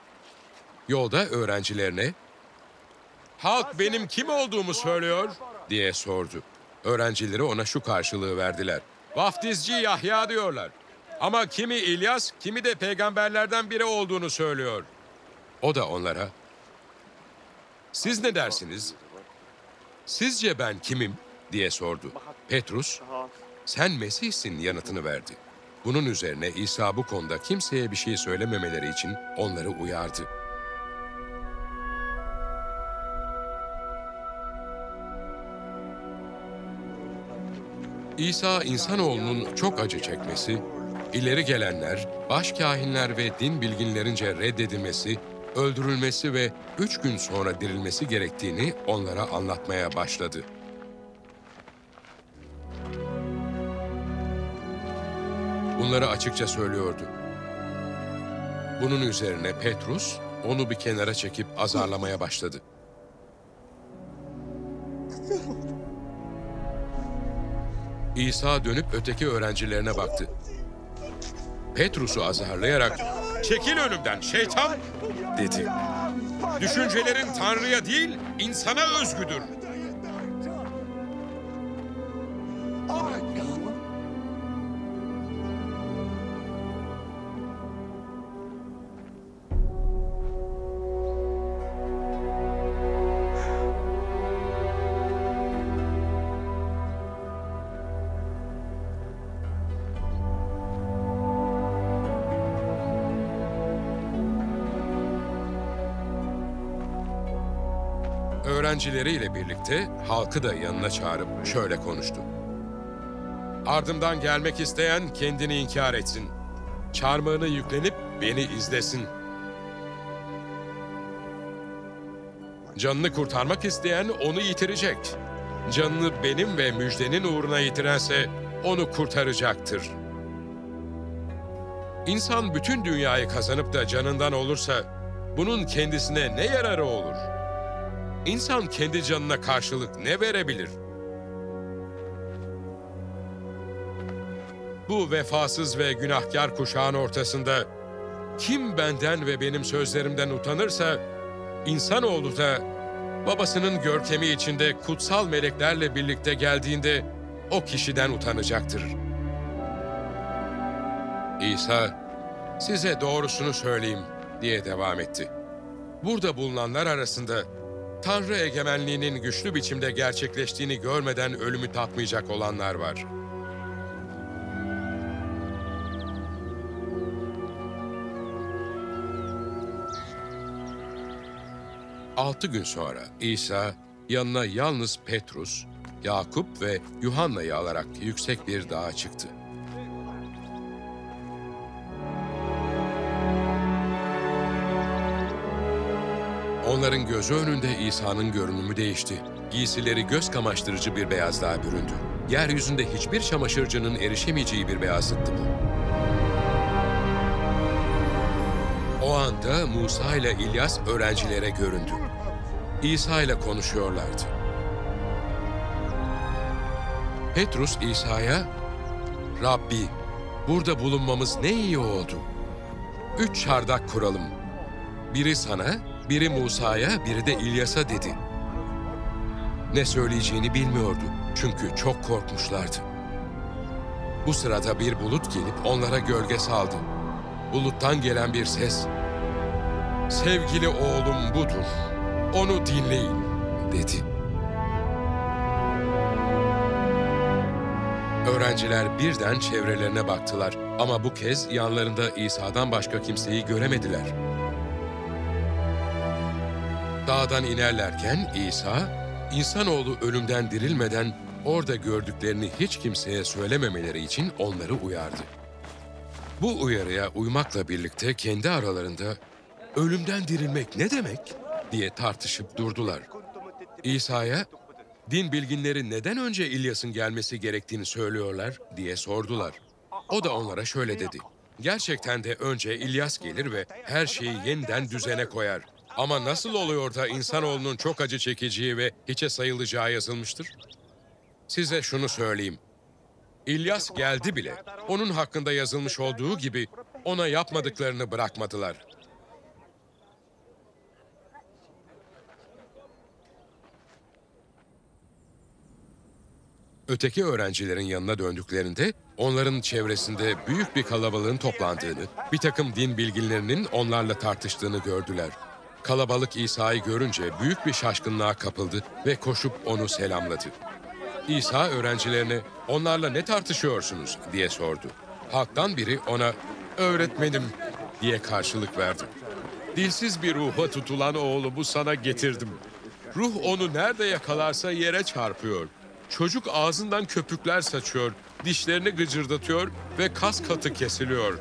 Yolda öğrencilerine "Halk benim kim olduğumu söylüyor?" diye sordu. Öğrencileri ona şu karşılığı verdiler. "Vaftizci Yahya diyorlar. Ama kimi İlyas, kimi de peygamberlerden biri olduğunu söylüyor." O da onlara "Siz ne dersiniz? Sizce ben kimim?" diye sordu. Petrus, "Sen Mesih'sin." yanıtını verdi. Bunun üzerine İsa bu konuda kimseye bir şey söylememeleri için onları uyardı. İsa insanoğlunun çok acı çekmesi, ileri gelenler, baş kahinler ve din bilginlerince reddedilmesi, öldürülmesi ve üç gün sonra dirilmesi gerektiğini onlara anlatmaya başladı. Bunları açıkça söylüyordu. Bunun üzerine Petrus onu bir kenara çekip azarlamaya başladı. İsa dönüp öteki öğrencilerine baktı. Petrus'u azarlayarak Çekil önümden şeytan dedi. Düşüncelerin Tanrı'ya değil insana özgüdür. Öğrencileriyle birlikte halkı da yanına çağırıp şöyle konuştu. Ardımdan gelmek isteyen kendini inkar etsin. Çarmıhını yüklenip beni izlesin. Canını kurtarmak isteyen onu yitirecek. Canını benim ve müjdenin uğruna yitirense onu kurtaracaktır. İnsan bütün dünyayı kazanıp da canından olursa bunun kendisine ne yararı olur? İnsan kendi canına karşılık ne verebilir? Bu vefasız ve günahkar kuşağın ortasında kim benden ve benim sözlerimden utanırsa, insanoğlu da babasının görkemi içinde kutsal meleklerle birlikte geldiğinde o kişiden utanacaktır. İsa, size doğrusunu söyleyeyim diye devam etti. Burada bulunanlar arasında Tanrı egemenliğinin güçlü biçimde gerçekleştiğini görmeden ölümü tatmayacak olanlar var. Altı gün sonra İsa yanına yalnız Petrus, Yakup ve Yuhanna'yı alarak yüksek bir dağa çıktı. Onların gözü önünde İsa'nın görünümü değişti. Giysileri göz kamaştırıcı bir beyazlığa büründü. Yeryüzünde hiçbir çamaşırcının erişemeyeceği bir beyazlıktı bu. O anda Musa ile İlyas öğrencilere göründü. İsa ile konuşuyorlardı. Petrus İsa'ya, Rabbi, burada bulunmamız ne iyi oldu. Üç çardak kuralım. Biri sana, biri Musa'ya, biri de İlyas'a dedi. Ne söyleyeceğini bilmiyordu çünkü çok korkmuşlardı. Bu sırada bir bulut gelip onlara gölge saldı. Buluttan gelen bir ses, "Sevgili oğlum budur. Onu dinleyin." dedi. Öğrenciler birden çevrelerine baktılar ama bu kez yanlarında İsa'dan başka kimseyi göremediler. Dağdan inerlerken İsa, insanoğlu ölümden dirilmeden orada gördüklerini hiç kimseye söylememeleri için onları uyardı. Bu uyarıya uymakla birlikte kendi aralarında ölümden dirilmek ne demek diye tartışıp durdular. İsa'ya din bilginleri neden önce İlyas'ın gelmesi gerektiğini söylüyorlar diye sordular. O da onlara şöyle dedi. Gerçekten de önce İlyas gelir ve her şeyi yeniden düzene koyar. Ama nasıl oluyor da insanoğlunun çok acı çekeceği ve hiçe sayılacağı yazılmıştır? Size şunu söyleyeyim. İlyas geldi bile. Onun hakkında yazılmış olduğu gibi ona yapmadıklarını bırakmadılar. Öteki öğrencilerin yanına döndüklerinde onların çevresinde büyük bir kalabalığın toplandığını, bir takım din bilginlerinin onlarla tartıştığını gördüler. Kalabalık İsa'yı görünce büyük bir şaşkınlığa kapıldı ve koşup onu selamladı. İsa öğrencilerine onlarla ne tartışıyorsunuz diye sordu. Halktan biri ona öğretmenim diye karşılık verdi. Dilsiz bir ruha tutulan oğlumu sana getirdim. Ruh onu nerede yakalarsa yere çarpıyor. Çocuk ağzından köpükler saçıyor, dişlerini gıcırdatıyor ve kas katı kesiliyor.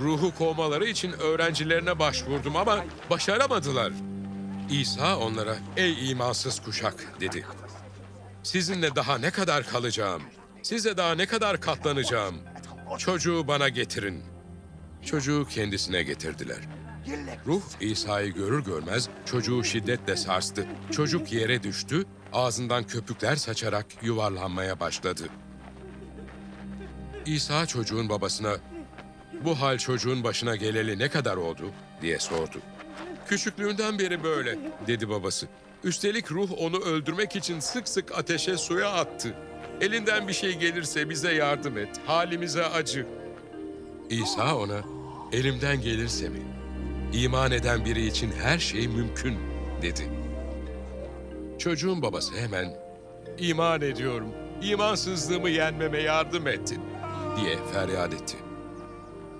Ruhu kovmaları için öğrencilerine başvurdum ama başaramadılar. İsa onlara, ey imansız kuşak dedi. Sizinle daha ne kadar kalacağım? Size daha ne kadar katlanacağım? Çocuğu bana getirin. Çocuğu kendisine getirdiler. Ruh İsa'yı görür görmez çocuğu şiddetle sarstı. Çocuk yere düştü, ağzından köpükler saçarak yuvarlanmaya başladı. İsa çocuğun babasına, Bu hal çocuğun başına geleli ne kadar oldu diye sordu. Küçüklüğünden beri böyle dedi babası. Üstelik ruh onu öldürmek için sık sık ateşe suya attı. Elinden bir şey gelirse bize yardım et, halimize acı. İsa ona, elimden gelirse mi? İman eden biri için her şey mümkün dedi. Çocuğun babası hemen, iman ediyorum, imansızlığımı yenmeme yardım ettin diye feryat etti.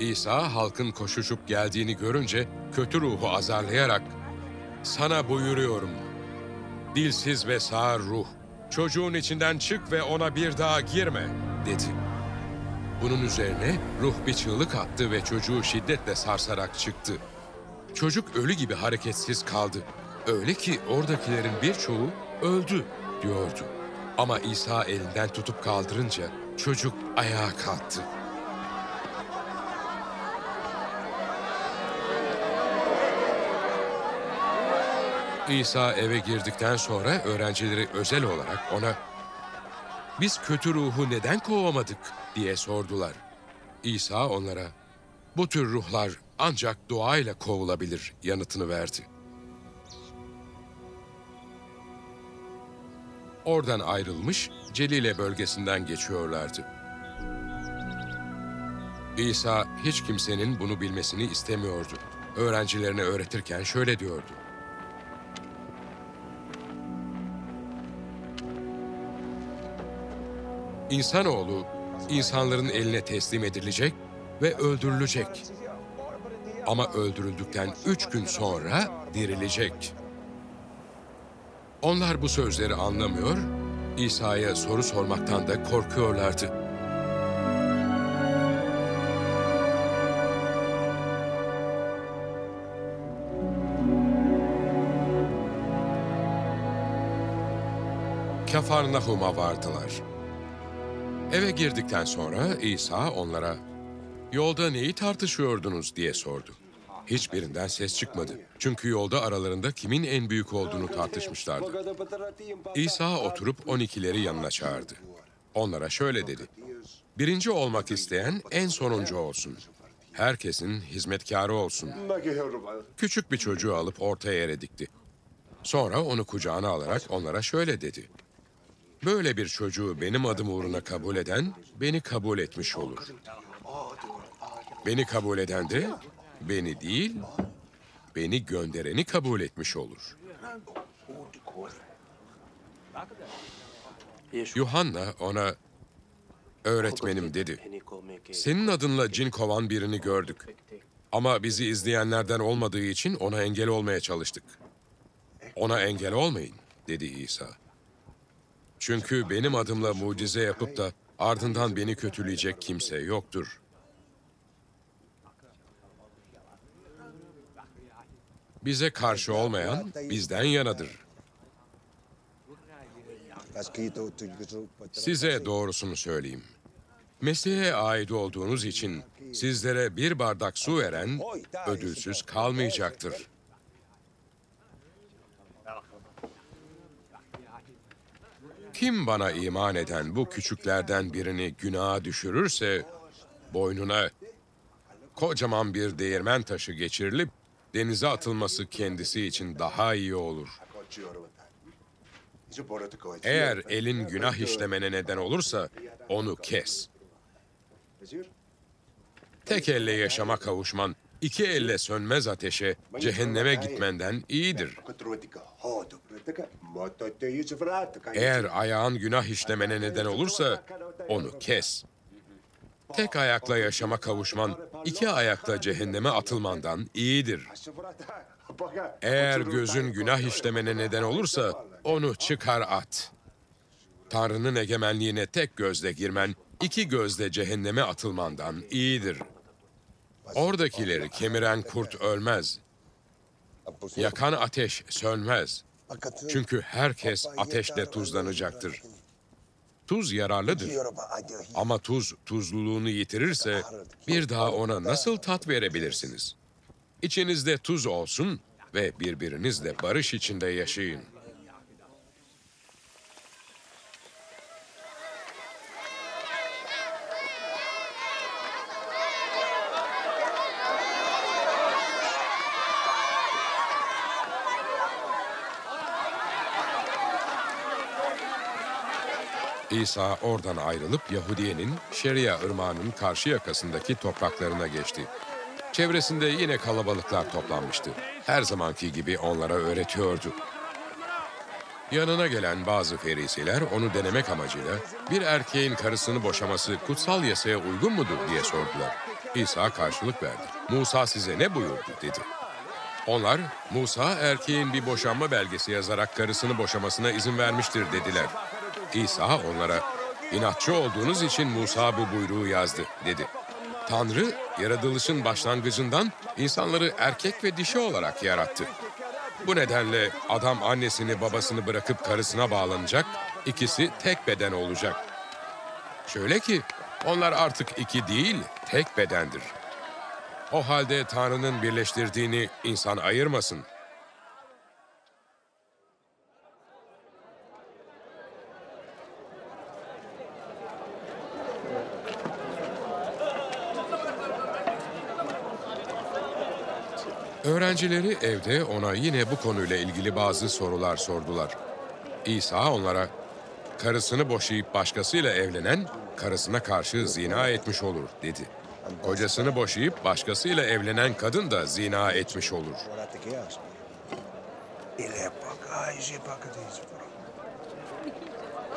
İsa halkın koşuşup geldiğini görünce kötü ruhu azarlayarak sana buyuruyorum. Dilsiz ve sağır ruh, çocuğun içinden çık ve ona bir daha girme dedi. Bunun üzerine ruh bir çığlık attı ve çocuğu şiddetle sarsarak çıktı. Çocuk ölü gibi hareketsiz kaldı. Öyle ki oradakilerin birçoğu öldü diyordu. Ama İsa elinden tutup kaldırınca çocuk ayağa kalktı. İsa eve girdikten sonra öğrencileri özel olarak ona "Biz kötü ruhu neden kovamadık?" diye sordular. İsa onlara "Bu tür ruhlar ancak duayla kovulabilir." yanıtını verdi. Oradan ayrılmış Celile bölgesinden geçiyorlardı. İsa hiç kimsenin bunu bilmesini istemiyordu. Öğrencilerine öğretirken şöyle diyordu. İnsanoğlu insanların eline teslim edilecek ve öldürülecek. Ama öldürüldükten üç gün sonra dirilecek. Onlar bu sözleri anlamıyor, İsa'ya soru sormaktan da korkuyorlardı. Kafarnahum'a vardılar. Eve girdikten sonra İsa onlara "Yolda neyi tartışıyordunuz?" diye sordu. Hiçbirinden ses çıkmadı. Çünkü yolda aralarında kimin en büyük olduğunu tartışmışlardı. İsa oturup on ikileri yanına çağırdı. Onlara şöyle dedi. Birinci olmak isteyen en sonuncu olsun. Herkesin hizmetkarı olsun. Küçük bir çocuğu alıp ortaya yere dikti. Sonra onu kucağına alarak onlara şöyle dedi. Böyle bir çocuğu benim adım uğruna kabul eden beni kabul etmiş olur. Beni kabul eden de beni değil, beni göndereni kabul etmiş olur. Yuhanna ona öğretmenim dedi. Senin adınla cin kovan birini gördük. Ama bizi izleyenlerden olmadığı için ona engel olmaya çalıştık. Ona engel olmayın dedi İsa. Çünkü benim adımla mucize yapıp da ardından beni kötüleyecek kimse yoktur. Bize karşı olmayan bizden yanadır. Size doğrusunu söyleyeyim. Mesleğe ait olduğunuz için sizlere bir bardak su veren ödülsüz kalmayacaktır. Kim bana iman eden bu küçüklerden birini günaha düşürürse boynuna kocaman bir değirmen taşı geçirilip denize atılması kendisi için daha iyi olur. Eğer elin günah işlemene neden olursa onu kes. Tek elle yaşama kavuşman, iki elle sönmez ateşe, cehenneme gitmenden iyidir. Eğer ayağın günah işlemene neden olursa onu kes. Tek ayakla yaşama kavuşman, iki ayakla cehenneme atılmandan iyidir. Eğer gözün günah işlemene neden olursa onu çıkar at. Tanrı'nın egemenliğine tek gözle girmen, iki gözle cehenneme atılmandan iyidir. Oradakileri kemiren kurt ölmez, yakan ateş sönmez. Çünkü herkes ateşle tuzlanacaktır. Tuz yararlıdır. Ama tuz tuzluluğunu yitirirse bir daha ona nasıl tat verebilirsiniz? İçinizde tuz olsun ve birbirinizle barış içinde yaşayın. İsa oradan ayrılıp Yahudiye'nin Şeria ırmağının karşı yakasındaki topraklarına geçti. Çevresinde yine kalabalıklar toplanmıştı. Her zamanki gibi onlara öğretiyordu. Yanına gelen bazı ferisiler onu denemek amacıyla bir erkeğin karısını boşaması kutsal yasaya uygun mudur diye sordular. İsa karşılık verdi. Musa size ne buyurdu dedi. Onlar Musa erkeğin bir boşanma belgesi yazarak karısını boşamasına izin vermiştir dediler. İsa onlara inatçı olduğunuz için Musa bu buyruğu yazdı dedi. Tanrı yaratılışın başlangıcından insanları erkek ve dişi olarak yarattı. Bu nedenle adam annesini babasını bırakıp karısına bağlanacak, ikisi tek beden olacak. Şöyle ki onlar artık iki değil, tek bedendir. O halde Tanrı'nın birleştirdiğini insan ayırmasın. Öğrencileri evde ona yine bu konuyla ilgili bazı sorular sordular. İsa onlara, karısını boşayıp başkasıyla evlenen, karısına karşı zina etmiş olur dedi. Kocasını boşayıp başkasıyla evlenen kadın da zina etmiş olur.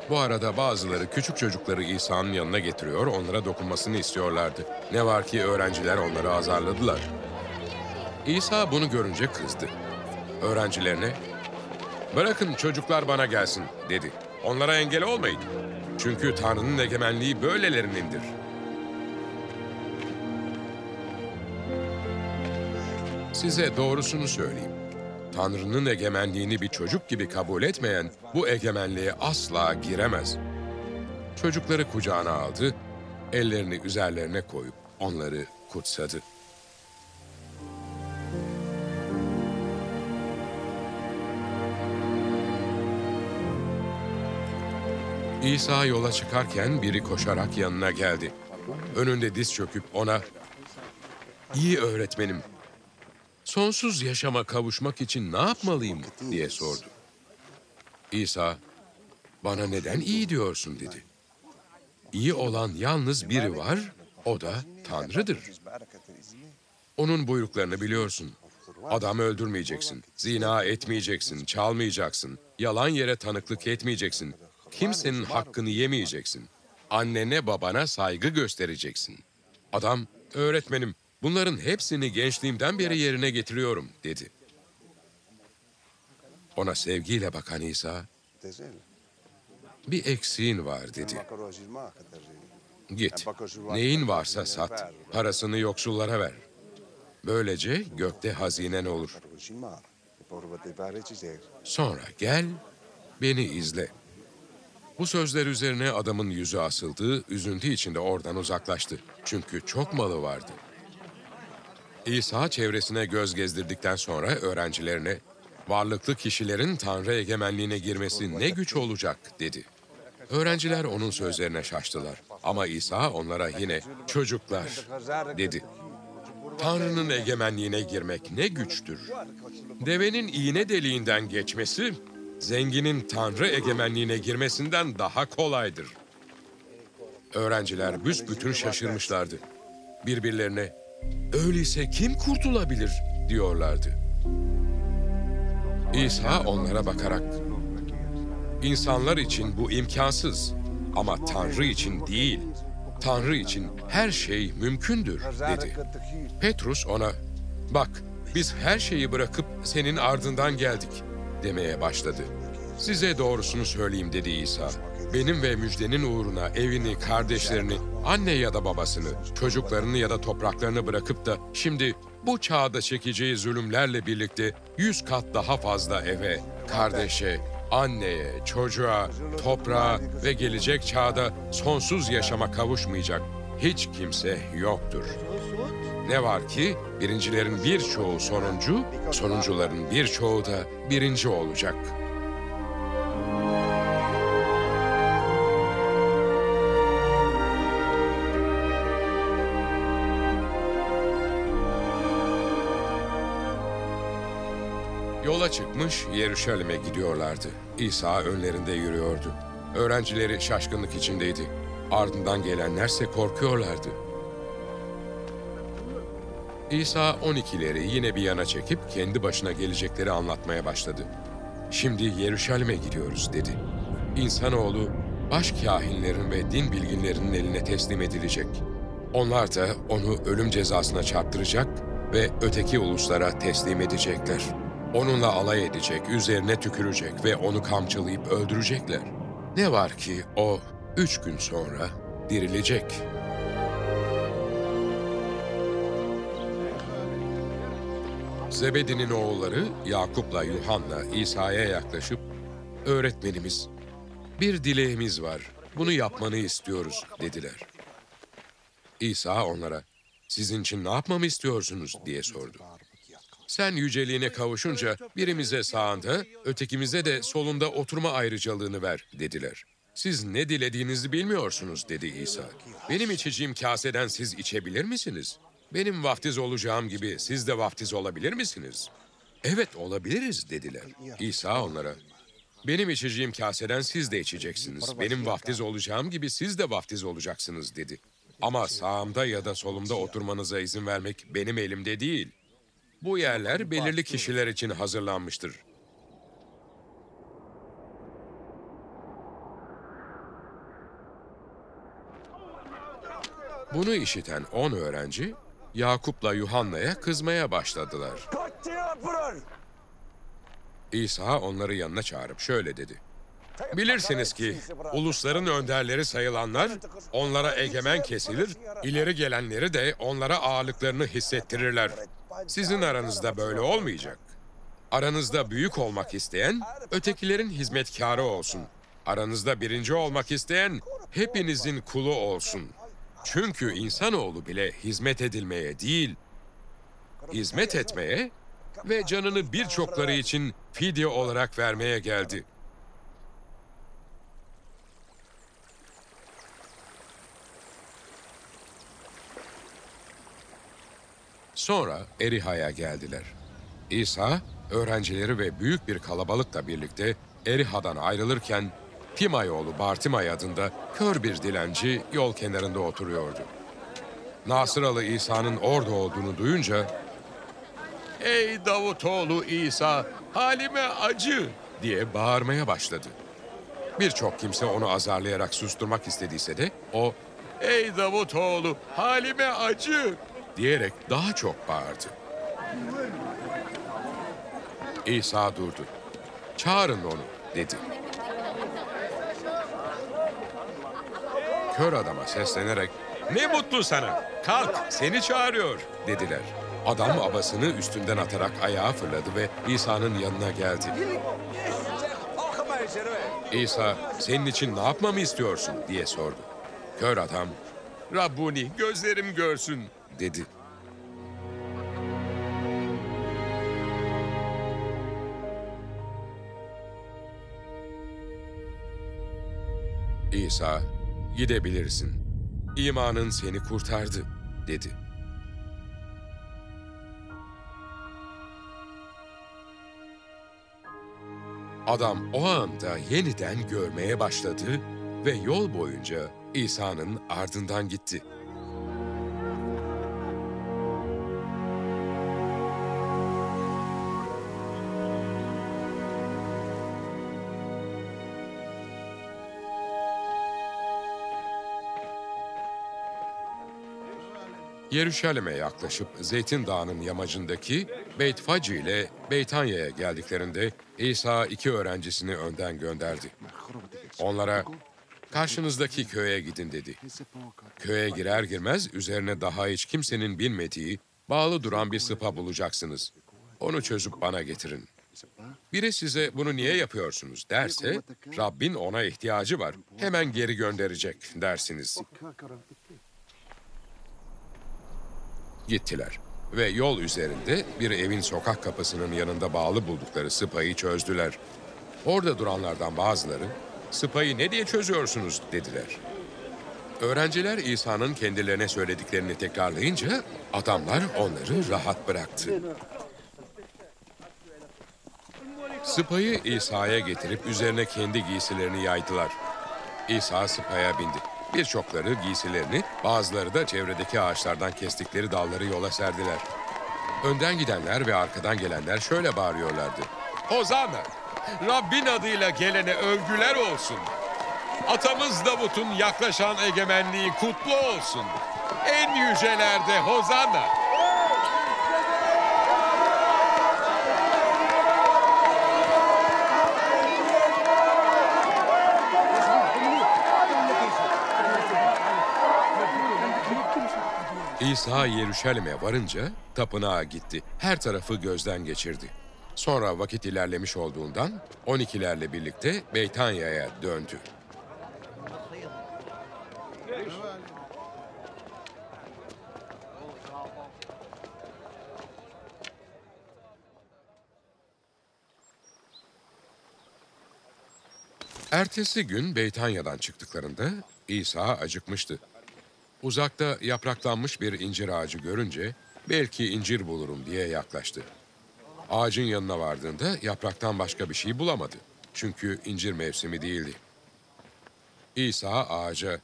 Bu arada bazıları küçük çocukları İsa'nın yanına getiriyor, onlara dokunmasını istiyorlardı. Ne var ki öğrenciler onları azarladılar. İsa bunu görünce kızdı. Öğrencilerine, bırakın çocuklar bana gelsin dedi. Onlara engel olmayın. Çünkü Tanrı'nın egemenliği böylelerinindir. Size doğrusunu söyleyeyim. Tanrı'nın egemenliğini bir çocuk gibi kabul etmeyen bu egemenliğe asla giremez. Çocukları kucağına aldı, ellerini üzerlerine koyup onları kutsadı. İsa yola çıkarken biri koşarak yanına geldi. Önünde diz çöküp ona, "İyi öğretmenim, sonsuz yaşama kavuşmak için ne yapmalıyım?" diye sordu. İsa, "Bana neden iyi diyorsun?" dedi. İyi olan yalnız biri var, o da Tanrı'dır. Onun buyruklarını biliyorsun. Adam öldürmeyeceksin, zina etmeyeceksin, çalmayacaksın, yalan yere tanıklık etmeyeceksin, kimsenin hakkını yemeyeceksin, annene babana saygı göstereceksin. Adam, öğretmenim, bunların hepsini gençliğimden beri yerine getiriyorum, dedi. Ona sevgiyle bakan İsa, bir eksiğin var, dedi. Git, neyin varsa sat, parasını yoksullara ver. Böylece gökte hazinen olur. Sonra gel, beni izle. Bu sözler üzerine adamın yüzü asıldı, üzüntü içinde oradan uzaklaştı. Çünkü çok malı vardı. İsa çevresine göz gezdirdikten sonra öğrencilerine, varlıklı kişilerin Tanrı egemenliğine girmesi ne güç olacak dedi. Öğrenciler onun sözlerine şaştılar. Ama İsa onlara yine çocuklar dedi. Tanrı'nın egemenliğine girmek ne güçtür. Devenin iğne deliğinden geçmesi, zenginin Tanrı egemenliğine girmesinden daha kolaydır. Öğrenciler büsbütün şaşırmışlardı. Birbirlerine, öyleyse kim kurtulabilir diyorlardı. İsa onlara bakarak, İnsanlar için bu imkansız ama Tanrı için değil. Tanrı için her şey mümkündür dedi. Petrus ona, bak biz her şeyi bırakıp senin ardından geldik demeye başladı. Size doğrusunu söyleyeyim dedi İsa. Benim ve müjdenin uğruna evini, kardeşlerini, anne ya da babasını, çocuklarını ya da topraklarını bırakıp da şimdi bu çağda çekeceği zulümlerle birlikte yüz kat daha fazla eve, kardeşe, anneye, çocuğa, toprağa ve gelecek çağda sonsuz yaşama kavuşmayacak hiç kimse yoktur. Ne var ki birincilerin birçoğu sonuncu, sonuncuların birçoğu da birinci olacak. Yola çıkmış Yeruşalim'e gidiyorlardı. İsa önlerinde yürüyordu. Öğrencileri şaşkınlık içindeydi. Ardından gelenlerse korkuyorlardı. İsa 12'leri yine bir yana çekip kendi başına gelecekleri anlatmaya başladı. Şimdi Yeruşalim'e gidiyoruz dedi. İnsanoğlu baş kahinlerin ve din bilginlerinin eline teslim edilecek. Onlar da onu ölüm cezasına çarptıracak ve öteki uluslara teslim edecekler. Onunla alay edecek, üzerine tükürecek ve onu kamçılayıp öldürecekler. Ne var ki o üç gün sonra dirilecek. Zebedi'nin oğulları Yakup'la Yuhanna İsa'ya yaklaşıp "Öğretmenimiz, bir dileğimiz var. Bunu yapmanı istiyoruz." dediler. İsa onlara "Sizin için ne yapmamı istiyorsunuz?" diye sordu. Sen yüceliğine kavuşunca birimize sağında, ötekimize de solunda oturma ayrıcalığını ver dediler. Siz ne dilediğinizi bilmiyorsunuz dedi İsa. Benim içeceğim kaseden siz içebilir misiniz? Benim vaftiz olacağım gibi siz de vaftiz olabilir misiniz? Evet olabiliriz dediler. İsa onlara benim içeceğim kaseden siz de içeceksiniz. Benim vaftiz olacağım gibi siz de vaftiz olacaksınız dedi. Ama sağımda ya da solumda oturmanıza izin vermek benim elimde değil. Bu yerler belirli kişiler için hazırlanmıştır. Bunu işiten on öğrenci Yakup'la Yuhanna'ya kızmaya başladılar. İsa onları yanına çağırıp şöyle dedi. Bilirsiniz ki ulusların önderleri sayılanlar onlara egemen kesilir, ileri gelenleri de onlara ağırlıklarını hissettirirler. Sizin aranızda böyle olmayacak. Aranızda büyük olmak isteyen ötekilerin hizmetkarı olsun. Aranızda birinci olmak isteyen hepinizin kulu olsun. Çünkü insanoğlu bile hizmet edilmeye değil, hizmet etmeye ve canını birçokları için fidye olarak vermeye geldi. Sonra Eriha'ya geldiler. İsa, öğrencileri ve büyük bir kalabalıkla birlikte Eriha'dan ayrılırken Timay oğlu Bartimay adında kör bir dilenci yol kenarında oturuyordu. Nasıralı İsa'nın orada olduğunu duyunca ''Ey Davutoğlu İsa, halime acı!'' diye bağırmaya başladı. Birçok kimse onu azarlayarak susturmak istediyse de o ''Ey Davutoğlu, halime acı!'' diyerek daha çok bağırdı. İsa durdu. ''Çağırın onu.'' dedi. Kör adama seslenerek ''Ne mutlu sana, kalk seni çağırıyor.'' dediler. Adam abasını üstünden atarak ayağa fırladı ve İsa'nın yanına geldi. İsa, senin için ne yapmamı istiyorsun diye sordu. Kör adam, Rabbuni gözlerim görsün dedi. İsa, gidebilirsin. İmanın seni kurtardı dedi. Adam o anda yeniden görmeye başladı ve yol boyunca İsa'nın ardından gitti. Yeruşalim'e yaklaşıp Zeytin Dağı'nın yamacındaki Beyt Faci ile Beytanya'ya geldiklerinde İsa iki öğrencisini önden gönderdi. Onlara karşınızdaki köye gidin dedi. Köye girer girmez üzerine daha hiç kimsenin binmediği, bağlı duran bir sıpa bulacaksınız. Onu çözüp bana getirin. Biri size bunu niye yapıyorsunuz derse, Rabbin ona ihtiyacı var, hemen geri gönderecek dersiniz. Gittiler ve yol üzerinde bir evin sokak kapısının yanında bağlı buldukları sıpayı çözdüler. Orada duranlardan bazıları, sıpayı ne diye çözüyorsunuz dediler. Öğrenciler İsa'nın kendilerine söylediklerini tekrarlayınca adamlar onları rahat bıraktı. Sıpayı İsa'ya getirip üzerine kendi giysilerini yaydılar. İsa sıpaya bindi. Birçokları giysilerini, bazıları da çevredeki ağaçlardan kestikleri dalları yola serdiler. Önden gidenler ve arkadan gelenler şöyle bağırıyorlardı. Hozanna! Rabbin adıyla gelene övgüler olsun. Atamız Davut'un yaklaşan egemenliği kutlu olsun. En yücelerde Hozanna! İsa Yeruşalim'e varınca tapınağa gitti. Her tarafı gözden geçirdi. Sonra vakit ilerlemiş olduğundan 12'lerle birlikte Beytanya'ya döndü. Ertesi gün Beytanya'dan çıktıklarında İsa acıkmıştı. Uzakta yapraklanmış bir incir ağacı görünce belki incir bulurum diye yaklaştı. Ağacın yanına vardığında yapraktan başka bir şey bulamadı. Çünkü incir mevsimi değildi. İsa ağaca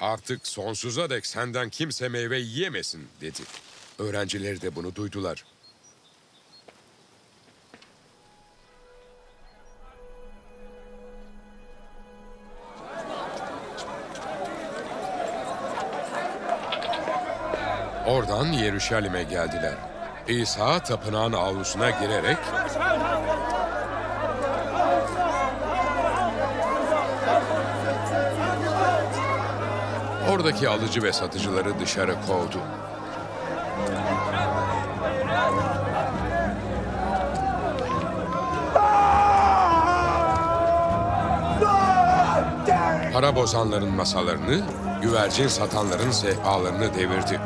artık sonsuza dek senden kimse meyve yiyemesin dedi. Öğrencileri de bunu duydular. Oradan Yeruşalim'e geldiler. İsa tapınağın avlusuna girerek oradaki alıcı ve satıcıları dışarı kovdu. Para bozanların masalarını, güvercin satanların sehpalarını devirdi.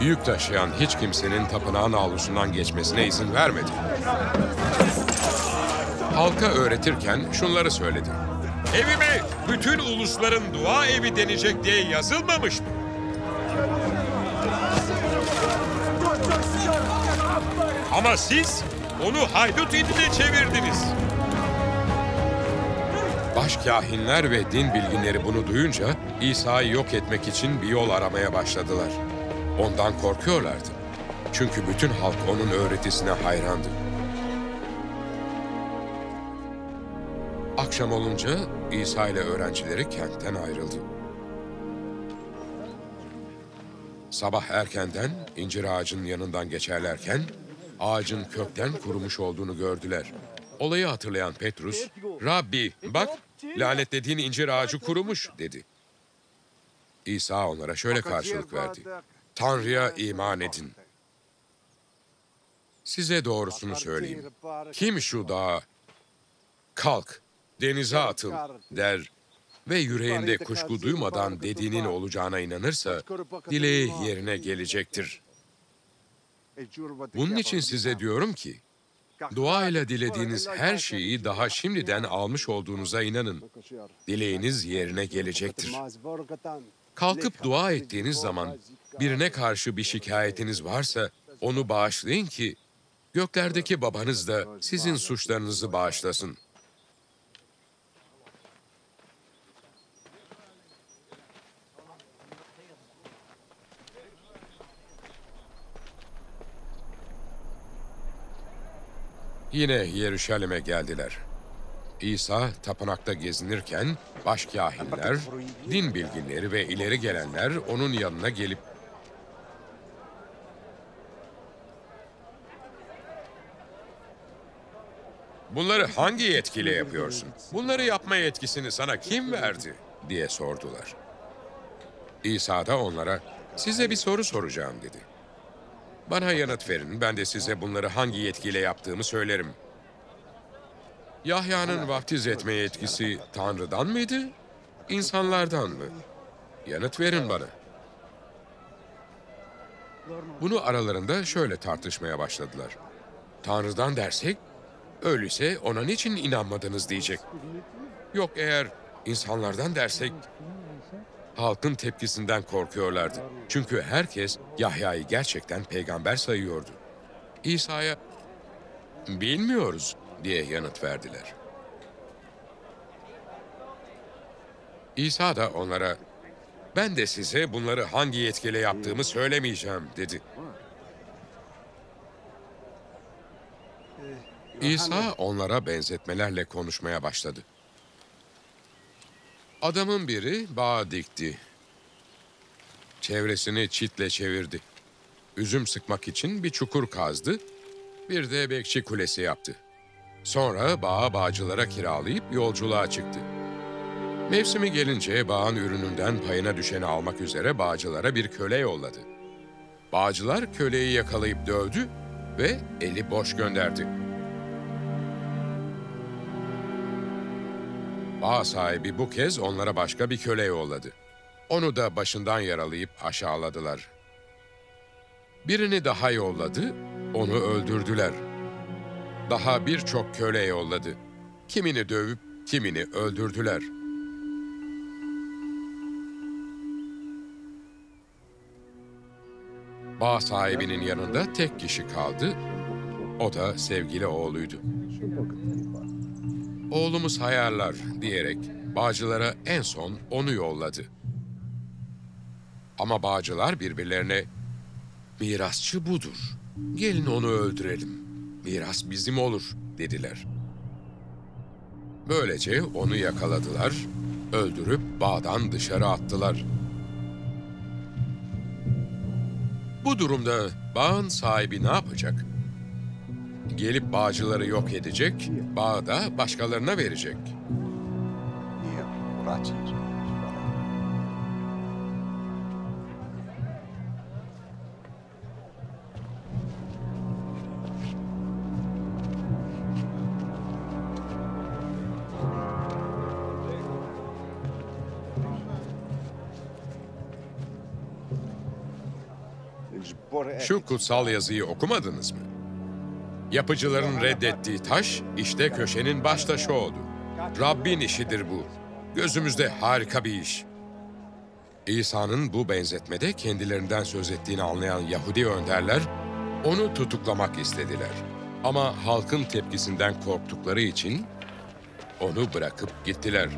Yük taşıyan hiç kimsenin tapınağın avlusundan geçmesine izin vermedi. Halka öğretirken şunları söyledi. Evime bütün ulusların dua evi denecek diye yazılmamış mı? Ama siz onu haydut idine çevirdiniz. Başkahinler ve din bilginleri bunu duyunca İsa'yı yok etmek için bir yol aramaya başladılar. Ondan korkuyorlardı. Çünkü bütün halk onun öğretisine hayrandı. Akşam olunca İsa ile öğrencileri kentten ayrıldı. Sabah erkenden incir ağacının yanından geçerlerken ağacın kökten kurumuş olduğunu gördüler. Olayı hatırlayan Petrus, "Rabbi, bak, lanetlediğin incir ağacı kurumuş." dedi. İsa onlara şöyle karşılık verdi. Tanrı'ya iman edin. Size doğrusunu söyleyeyim. Kim şu dağa kalk denize atıl der ve yüreğinde kuşku duymadan dediğinin olacağına inanırsa dileği yerine gelecektir. Bunun için size diyorum ki duayla dilediğiniz her şeyi daha şimdiden almış olduğunuza inanın. Dileğiniz yerine gelecektir. Kalkıp dua ettiğiniz zaman birine karşı bir şikayetiniz varsa onu bağışlayın ki göklerdeki babanız da sizin suçlarınızı bağışlasın. Yine Yeruşalim'e geldiler. İsa tapınakta gezinirken başkâhinler, din bilginleri ve ileri gelenler onun yanına gelip Bunları hangi yetkiyle yapıyorsun? Bunları yapma yetkisini sana kim verdi? diye sordular. İsa da onlara size bir soru soracağım dedi. Bana yanıt verin, ben de size bunları hangi yetkiyle yaptığımı söylerim. Yahya'nın vaftiz etme yetkisi Tanrı'dan mıydı, insanlardan mı? Yanıt verin bana. Bunu aralarında şöyle tartışmaya başladılar. Tanrı'dan dersek, öyleyse ona niçin inanmadınız diyecek. Yok eğer insanlardan dersek, halkın tepkisinden korkuyorlardı. Çünkü herkes Yahya'yı gerçekten peygamber sayıyordu. İsa'ya bilmiyoruz diye yanıt verdiler. İsa da onlara ben de size bunları hangi yetkiyle yaptığımı söylemeyeceğim dedi. İsa onlara benzetmelerle konuşmaya başladı. Adamın biri bağ dikti. Çevresini çitle çevirdi. Üzüm sıkmak için bir çukur kazdı. Bir de bekçi kulesi yaptı. Sonra bağı bağcılara kiralayıp yolculuğa çıktı. Mevsimi gelince bağın ürününden payına düşeni almak üzere bağcılara bir köle yolladı. Bağcılar köleyi yakalayıp dövdü ve eli boş gönderdi. Bağ sahibi bu kez onlara başka bir köle yolladı. Onu da başından yaralayıp aşağıladılar. Birini daha yolladı, onu öldürdüler. Daha birçok köle yolladı. Kimini dövüp kimini öldürdüler. Bağ sahibinin yanında tek kişi kaldı. O da sevgili oğluydu. Oğlumuz hayarlar diyerek bağcılara en son onu yolladı. Ama bağcılar birbirlerine mirasçı budur. Gelin onu öldürelim. Miras bizim olur dediler. Böylece onu yakaladılar, öldürüp bağdan dışarı attılar. Bu durumda bağın sahibi ne yapacak? Gelip bağcıları yok edecek, bağı da başkalarına verecek. Şu kutsal yazıyı okumadınız mı? Yapıcıların reddettiği taş işte köşenin baş taşı oldu. Rabbin işidir bu. Gözümüzde harika bir iş. İsa'nın bu benzetmede kendilerinden söz ettiğini anlayan Yahudi önderler onu tutuklamak istediler. Ama halkın tepkisinden korktukları için onu bırakıp gittiler.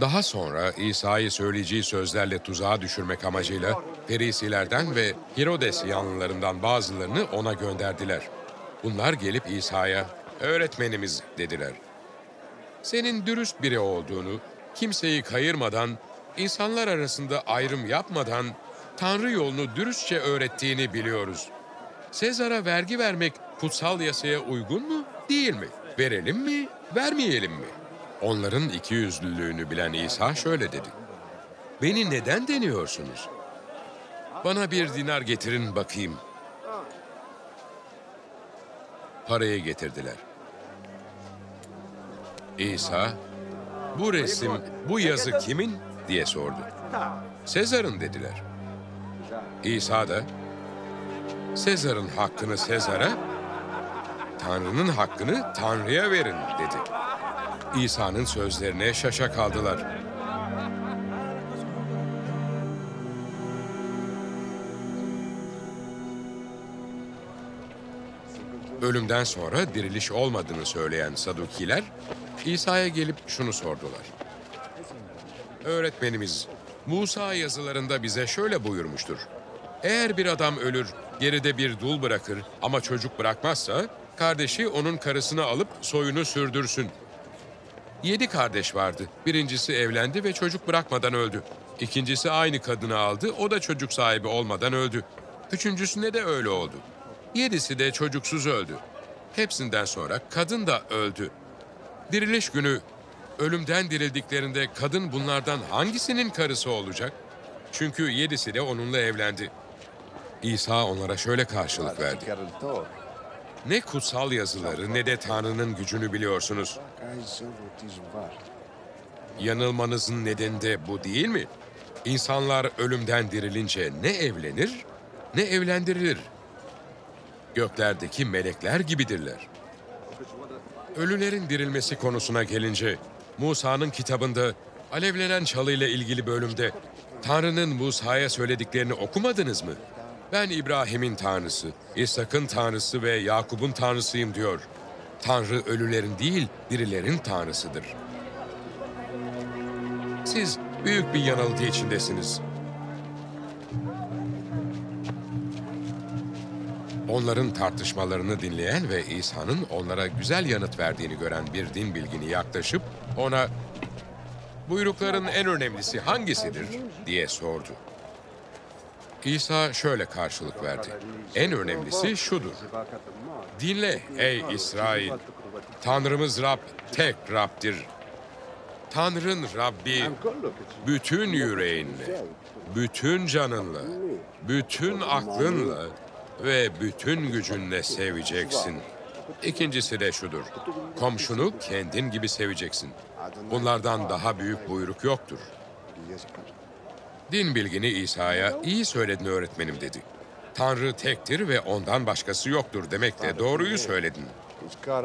Daha sonra İsa'yı söyleyeceği sözlerle tuzağa düşürmek amacıyla Ferisilerden ve Herodes yanlılarından bazılarını ona gönderdiler. Bunlar gelip İsa'ya, öğretmenimiz dediler. Senin dürüst biri olduğunu, kimseyi kayırmadan, insanlar arasında ayrım yapmadan Tanrı yolunu dürüstçe öğrettiğini biliyoruz. Sezar'a vergi vermek kutsal yasaya uygun mu, değil mi? Verelim mi, vermeyelim mi? Onların ikiyüzlülüğünü bilen İsa şöyle dedi. Beni neden deniyorsunuz? Bana bir dinar getirin bakayım. Parayı getirdiler. İsa, bu resim, bu yazı kimin diye sordu. Sezar'ın dediler. İsa da, Sezar'ın hakkını Sezar'a, Tanrı'nın hakkını Tanrı'ya verin dedi. İsa'nın sözlerine şaşa kaldılar. Ölümden sonra diriliş olmadığını söyleyen Sadukiler, İsa'ya gelip şunu sordular. Öğretmenimiz, Musa yazılarında bize şöyle buyurmuştur. Eğer bir adam ölür, geride bir dul bırakır ama çocuk bırakmazsa, kardeşi onun karısını alıp soyunu sürdürsün. Yedi kardeş vardı. Birincisi evlendi ve çocuk bırakmadan öldü. İkincisi aynı kadını aldı, o da çocuk sahibi olmadan öldü. Üçüncüsüne de öyle oldu. Yedisi de çocuksuz öldü. Hepsinden sonra kadın da öldü. Diriliş günü ölümden dirildiklerinde kadın bunlardan hangisinin karısı olacak? Çünkü yedisi de onunla evlendi. İsa onlara şöyle karşılık verdi. Ne kutsal yazıları ne de Tanrı'nın gücünü biliyorsunuz. Yanılmanızın nedeni de bu değil mi? İnsanlar ölümden dirilince ne evlenir ne evlendirilir. Göklerdeki melekler gibidirler. Ölülerin dirilmesi konusuna gelince Musa'nın kitabında alevlenen çalıyla ilgili bölümde Tanrı'nın Musa'ya söylediklerini okumadınız mı? Ben İbrahim'in tanrısı, İshak'ın tanrısı ve Yakup'un tanrısıyım diyor. Tanrı ölülerin değil, dirilerin tanrısıdır. Siz büyük bir yanılgı içindesiniz. Onların tartışmalarını dinleyen ve İsa'nın onlara güzel yanıt verdiğini gören bir din bilgini yaklaşıp ona buyrukların en önemlisi hangisidir diye sordu. İsa şöyle karşılık verdi. En önemlisi şudur. Dinle ey İsrail. Tanrımız Rab tek Rab'dir. Tanrın Rabbi bütün yüreğinle, bütün canınla, bütün aklınla ve bütün gücünle seveceksin. İkincisi de şudur. Komşunu kendin gibi seveceksin. Bunlardan daha büyük buyruk yoktur. Din bilgini İsa'ya iyi söyledin öğretmenim dedi. Tanrı tektir ve ondan başkası yoktur demekle doğruyu söyledin.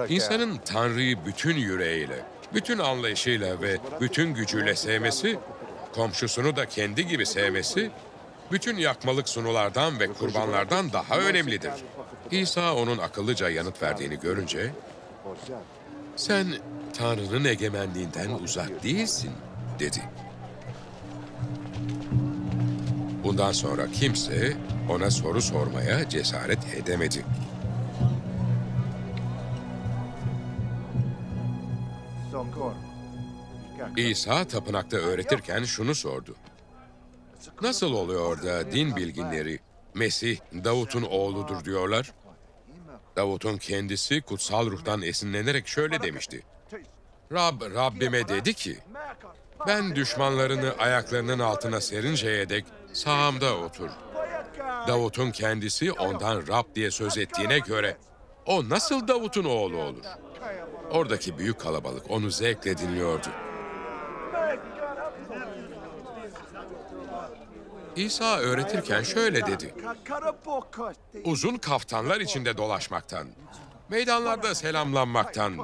İnsanın Tanrı'yı bütün yüreğiyle, bütün anlayışıyla ve bütün gücüyle sevmesi, komşusunu da kendi gibi sevmesi, bütün yakmalık sunulardan ve kurbanlardan daha önemlidir. İsa onun akıllıca yanıt verdiğini görünce, sen Tanrı'nın egemenliğinden uzak değilsin, dedi. Bundan sonra kimse ona soru sormaya cesaret edemedi. İsa tapınakta öğretirken şunu sordu. Nasıl oluyor da din bilginleri Mesih Davut'un oğludur diyorlar? Davut'un kendisi kutsal ruhtan esinlenerek şöyle demişti. Rab Rabbime dedi ki, ben düşmanlarını ayaklarının altına serinceye dek sağımda otur. Davut'un kendisi ondan Rab diye söz ettiğine göre o nasıl Davut'un oğlu olur? Oradaki büyük kalabalık onu zevkle dinliyordu. İsa öğretirken şöyle dedi. Uzun kaftanlar içinde dolaşmaktan, meydanlarda selamlanmaktan,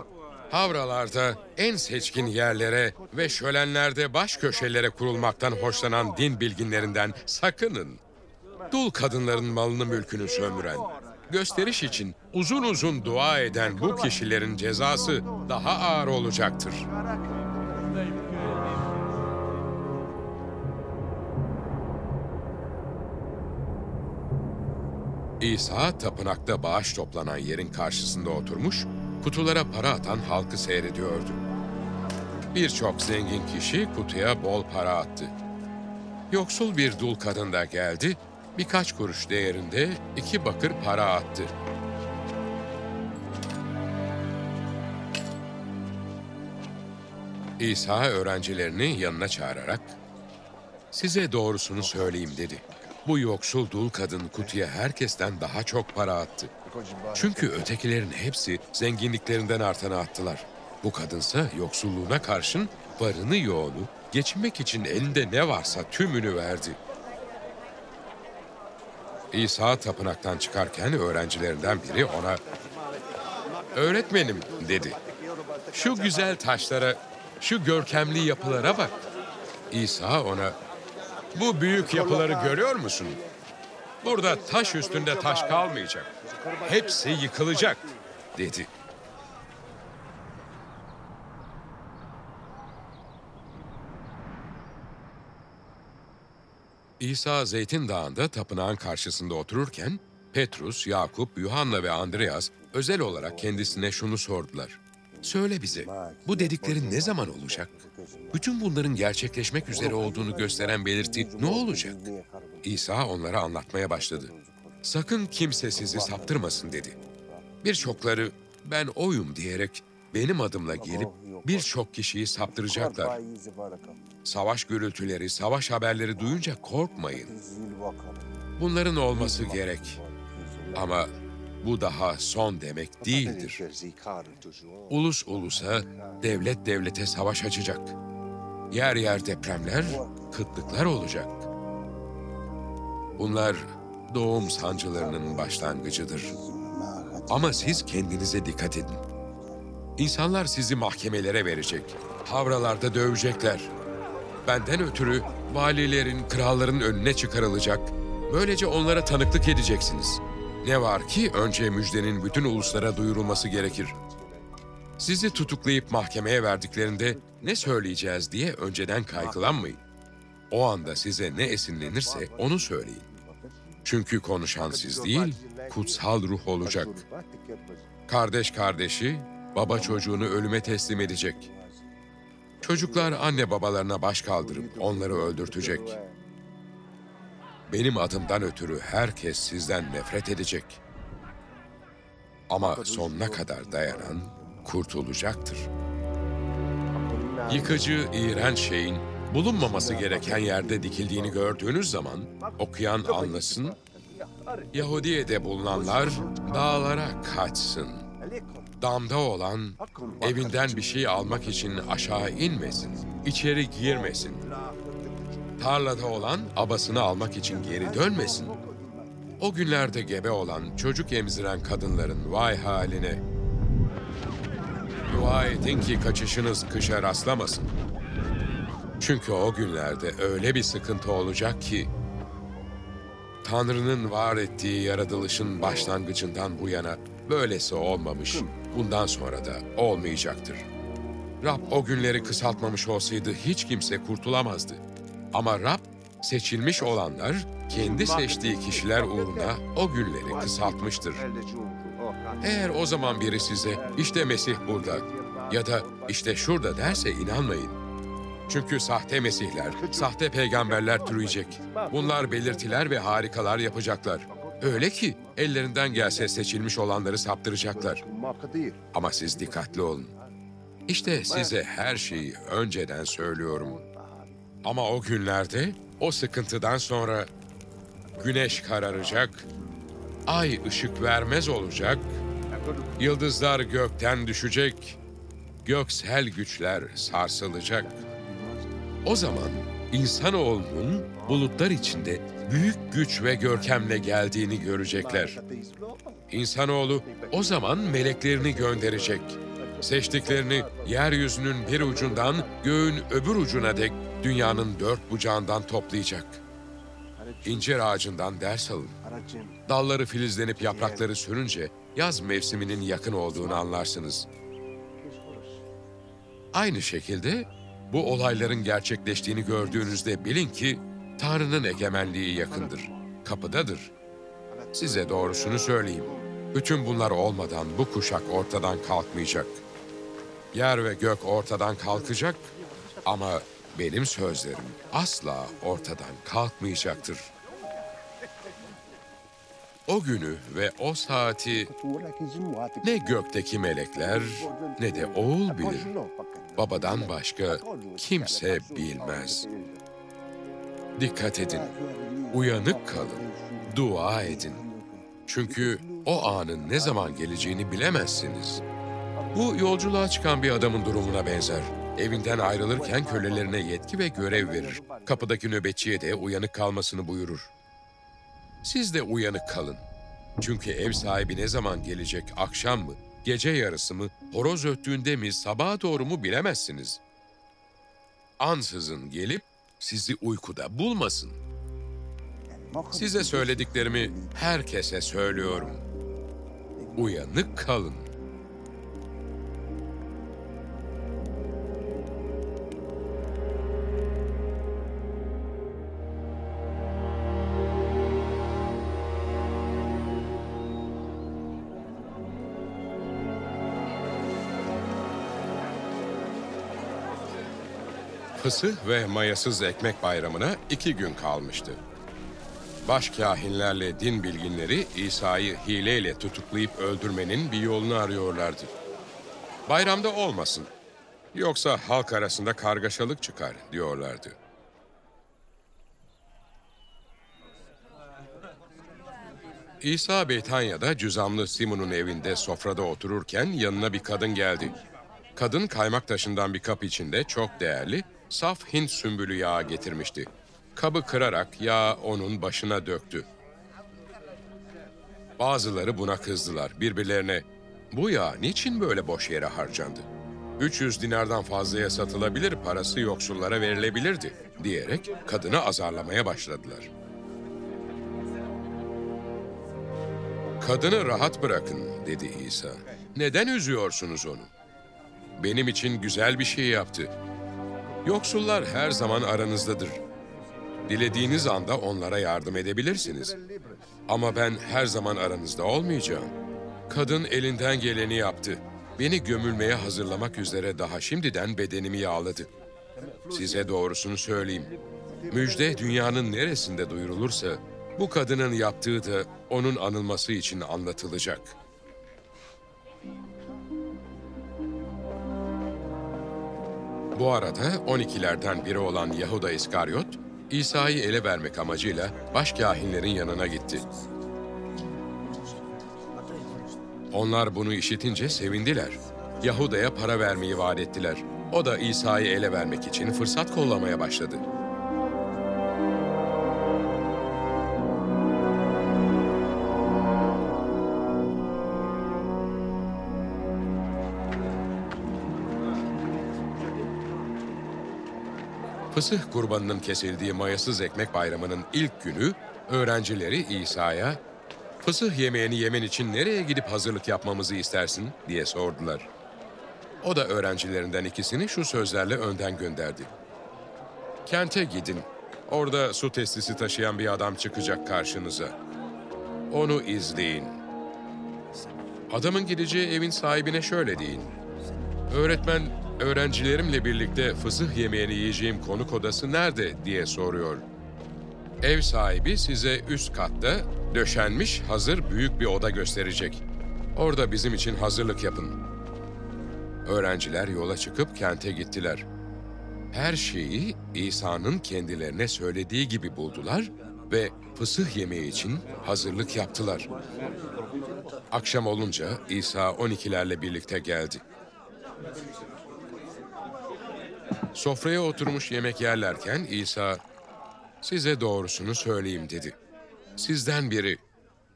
havralarda en seçkin yerlere ve şölenlerde baş köşelere kurulmaktan hoşlanan din bilginlerinden sakının. Dul kadınların malını mülkünü sömüren, gösteriş için uzun uzun dua eden bu kişilerin cezası daha ağır olacaktır. İsa tapınakta bağış toplanan yerin karşısında oturmuş, kutulara para atan halkı seyrediyordu. Birçok zengin kişi kutuya bol para attı. Yoksul bir dul kadın da geldi, birkaç kuruş değerinde iki bakır para attı. İsa öğrencilerini yanına çağırarak, size doğrusunu söyleyeyim dedi. Bu yoksul dul kadın kutuya herkesten daha çok para attı. Çünkü ötekilerin hepsi zenginliklerinden artanı attılar. Bu kadınsa yoksulluğuna karşın varını yoğunu, geçinmek için elinde ne varsa tümünü verdi. İsa tapınaktan çıkarken öğrencilerinden biri ona "Öğretmenim," dedi. "Şu güzel taşlara, şu görkemli yapılara bak." İsa ona bu büyük yapıları görüyor musun? Burada taş üstünde taş kalmayacak. Hepsi yıkılacak, dedi. İsa Zeytin Dağı'nda tapınağın karşısında otururken, Petrus, Yakup, Yuhanna ve Andreas özel olarak kendisine şunu sordular. Söyle bize, bu dediklerin ne zaman olacak? Bütün bunların gerçekleşmek üzere olduğunu gösteren belirti ne olacak? İsa onlara anlatmaya başladı. Sakın kimse sizi saptırmasın dedi. Birçokları ben oyum diyerek benim adımla gelip birçok kişiyi saptıracaklar. Savaş gürültüleri, savaş haberleri duyunca korkmayın. Bunların olması gerek. Ama bu daha son demek değildir. Ulus ulusa, devlet devlete savaş açacak. Yer yer depremler, kıtlıklar olacak. Bunlar doğum sancılarının başlangıcıdır. Ama siz kendinize dikkat edin. İnsanlar sizi mahkemelere verecek. Havralarda dövecekler. Benden ötürü valilerin, kralların önüne çıkarılacak. Böylece onlara tanıklık edeceksiniz. Ne var ki önce müjdenin bütün uluslara duyurulması gerekir. Sizi tutuklayıp mahkemeye verdiklerinde ne söyleyeceğiz diye önceden kaygılanmayın. O anda size ne esinlenirse onu söyleyin. Çünkü konuşan siz değil, kutsal ruh olacak. Kardeş kardeşi, baba çocuğunu ölüme teslim edecek. Çocuklar anne babalarına baş kaldırıp onları öldürtecek. Benim adımdan ötürü herkes sizden nefret edecek. Ama sonuna kadar dayanan kurtulacaktır. Yıkıcı, iğrenç şeyin bulunmaması gereken yerde dikildiğini gördüğünüz zaman okuyan anlasın, Yahudiye'de bulunanlar dağlara kaçsın. Damda olan evinden bir şey almak için aşağı inmesin, içeri girmesin. Tarlada olan abasını almak için geri dönmesin. O günlerde gebe olan, çocuk emziren kadınların vay haline. Dua edin ki kaçışınız kışa rastlamasın. Çünkü o günlerde öyle bir sıkıntı olacak ki Tanrı'nın var ettiği yaratılışın başlangıcından bu yana böylesi olmamış, bundan sonra da olmayacaktır. Rab o günleri kısaltmamış olsaydı hiç kimse kurtulamazdı. Ama Rab seçilmiş olanlar kendi seçtiği kişiler uğruna o günleri kısaltmıştır. Eğer o zaman biri size işte Mesih burada ya da işte şurada derse inanmayın. Çünkü sahte mesihler, sahte peygamberler türüyecek. Bunlar belirtiler ve harikalar yapacaklar. Öyle ki ellerinden gelse seçilmiş olanları saptıracaklar. Ama siz dikkatli olun. İşte size her şeyi önceden söylüyorum. Ama o günlerde, o sıkıntıdan sonra güneş kararacak, ay ışık vermez olacak, yıldızlar gökten düşecek, göksel güçler sarsılacak. O zaman insanoğlunun bulutlar içinde büyük güç ve görkemle geldiğini görecekler. İnsanoğlu o zaman meleklerini gönderecek. Seçtiklerini yeryüzünün bir ucundan göğün öbür ucuna dek dünyanın dört bucağından toplayacak. İncir ağacından ders alın. Dalları filizlenip yaprakları sürünce yaz mevsiminin yakın olduğunu anlarsınız. Aynı şekilde bu olayların gerçekleştiğini gördüğünüzde bilin ki Tanrı'nın egemenliği yakındır, kapıdadır. Size doğrusunu söyleyeyim. Bütün bunlar olmadan bu kuşak ortadan kalkmayacak. Yer ve gök ortadan kalkacak ama benim sözlerim asla ortadan kalkmayacaktır. O günü ve o saati ne gökteki melekler ne de oğul bilir. Babadan başka kimse bilmez. Dikkat edin, uyanık kalın, dua edin. Çünkü o anın ne zaman geleceğini bilemezsiniz. Bu yolculuğa çıkan bir adamın durumuna benzer. Evinden ayrılırken kölelerine yetki ve görev verir. Kapıdaki nöbetçiye de uyanık kalmasını buyurur. Siz de uyanık kalın. Çünkü ev sahibi ne zaman gelecek, akşam mı, gece yarısı mı, horoz öttüğünde mi, sabaha doğru mu bilemezsiniz. Ansızın gelip sizi uykuda bulmasın. Size söylediklerimi herkese söylüyorum. Uyanık kalın. Fısıh ve mayasız ekmek bayramına iki gün kalmıştı. Başkahinlerle din bilginleri İsa'yı hileyle tutuklayıp öldürmenin bir yolunu arıyorlardı. Bayramda olmasın, yoksa halk arasında kargaşalık çıkar diyorlardı. İsa Beytanya'da cüzamlı Simon'un evinde sofrada otururken yanına bir kadın geldi. Kadın kaymak taşından bir kap içinde çok değerli, saf Hint sümbülü yağı getirmişti. Kabı kırarak yağı onun başına döktü. Bazıları buna kızdılar birbirlerine. Bu yağ niçin böyle boş yere harcandı? 300 dinardan fazlaya satılabilir, parası yoksullara verilebilirdi diyerek kadını azarlamaya başladılar. Kadını rahat bırakın dedi İsa. Neden üzüyorsunuz onu? Benim için güzel bir şey yaptı. Yoksullar her zaman aranızdadır. Dilediğiniz anda onlara yardım edebilirsiniz. Ama ben her zaman aranızda olmayacağım. Kadın elinden geleni yaptı. Beni gömülmeye hazırlamak üzere daha şimdiden bedenimi yağladı. Size doğrusunu söyleyeyim. Müjde dünyanın neresinde duyurulursa bu kadının yaptığı da onun anılması için anlatılacak. Bu arada 12'lerden biri olan Yahuda İskaryot, İsa'yı ele vermek amacıyla başkâhinlerin yanına gitti. Onlar bunu işitince sevindiler. Yahuda'ya para vermeyi vaat ettiler. O da İsa'yı ele vermek için fırsat kollamaya başladı. Fısıh kurbanının kesildiği mayasız ekmek bayramının ilk günü öğrencileri İsa'ya fısıh yemeğini yemen için nereye gidip hazırlık yapmamızı istersin diye sordular. O da öğrencilerinden ikisini şu sözlerle önden gönderdi. Kente gidin. Orada su testisi taşıyan bir adam çıkacak karşınıza. Onu izleyin. Adamın gideceği evin sahibine şöyle deyin. Öğretmen, öğrencilerimle birlikte fısıh yemeğini yiyeceğim konuk odası nerede diye soruyor. Ev sahibi size üst katta döşenmiş hazır büyük bir oda gösterecek. Orada bizim için hazırlık yapın. Öğrenciler yola çıkıp kente gittiler. Her şeyi İsa'nın kendilerine söylediği gibi buldular ve fısıh yemeği için hazırlık yaptılar. Akşam olunca İsa 12'lerle birlikte geldi. Sofraya oturmuş yemek yerlerken İsa, size doğrusunu söyleyeyim dedi. Sizden biri,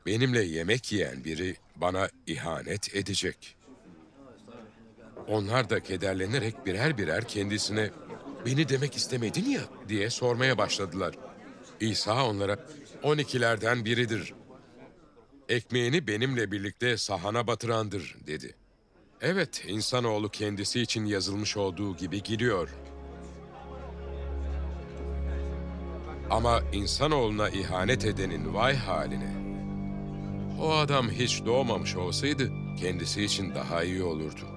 benimle yemek yiyen biri bana ihanet edecek. Onlar da kederlenerek birer birer kendisine, beni demek istemedin ya diye sormaya başladılar. İsa onlara, on ikilerden biridir. Ekmeğini benimle birlikte sahana batırandır dedi. Evet, insanoğlu kendisi için yazılmış olduğu gibi gidiyor. Ama insanoğluna ihanet edenin vay haline. O adam hiç doğmamış olsaydı kendisi için daha iyi olurdu.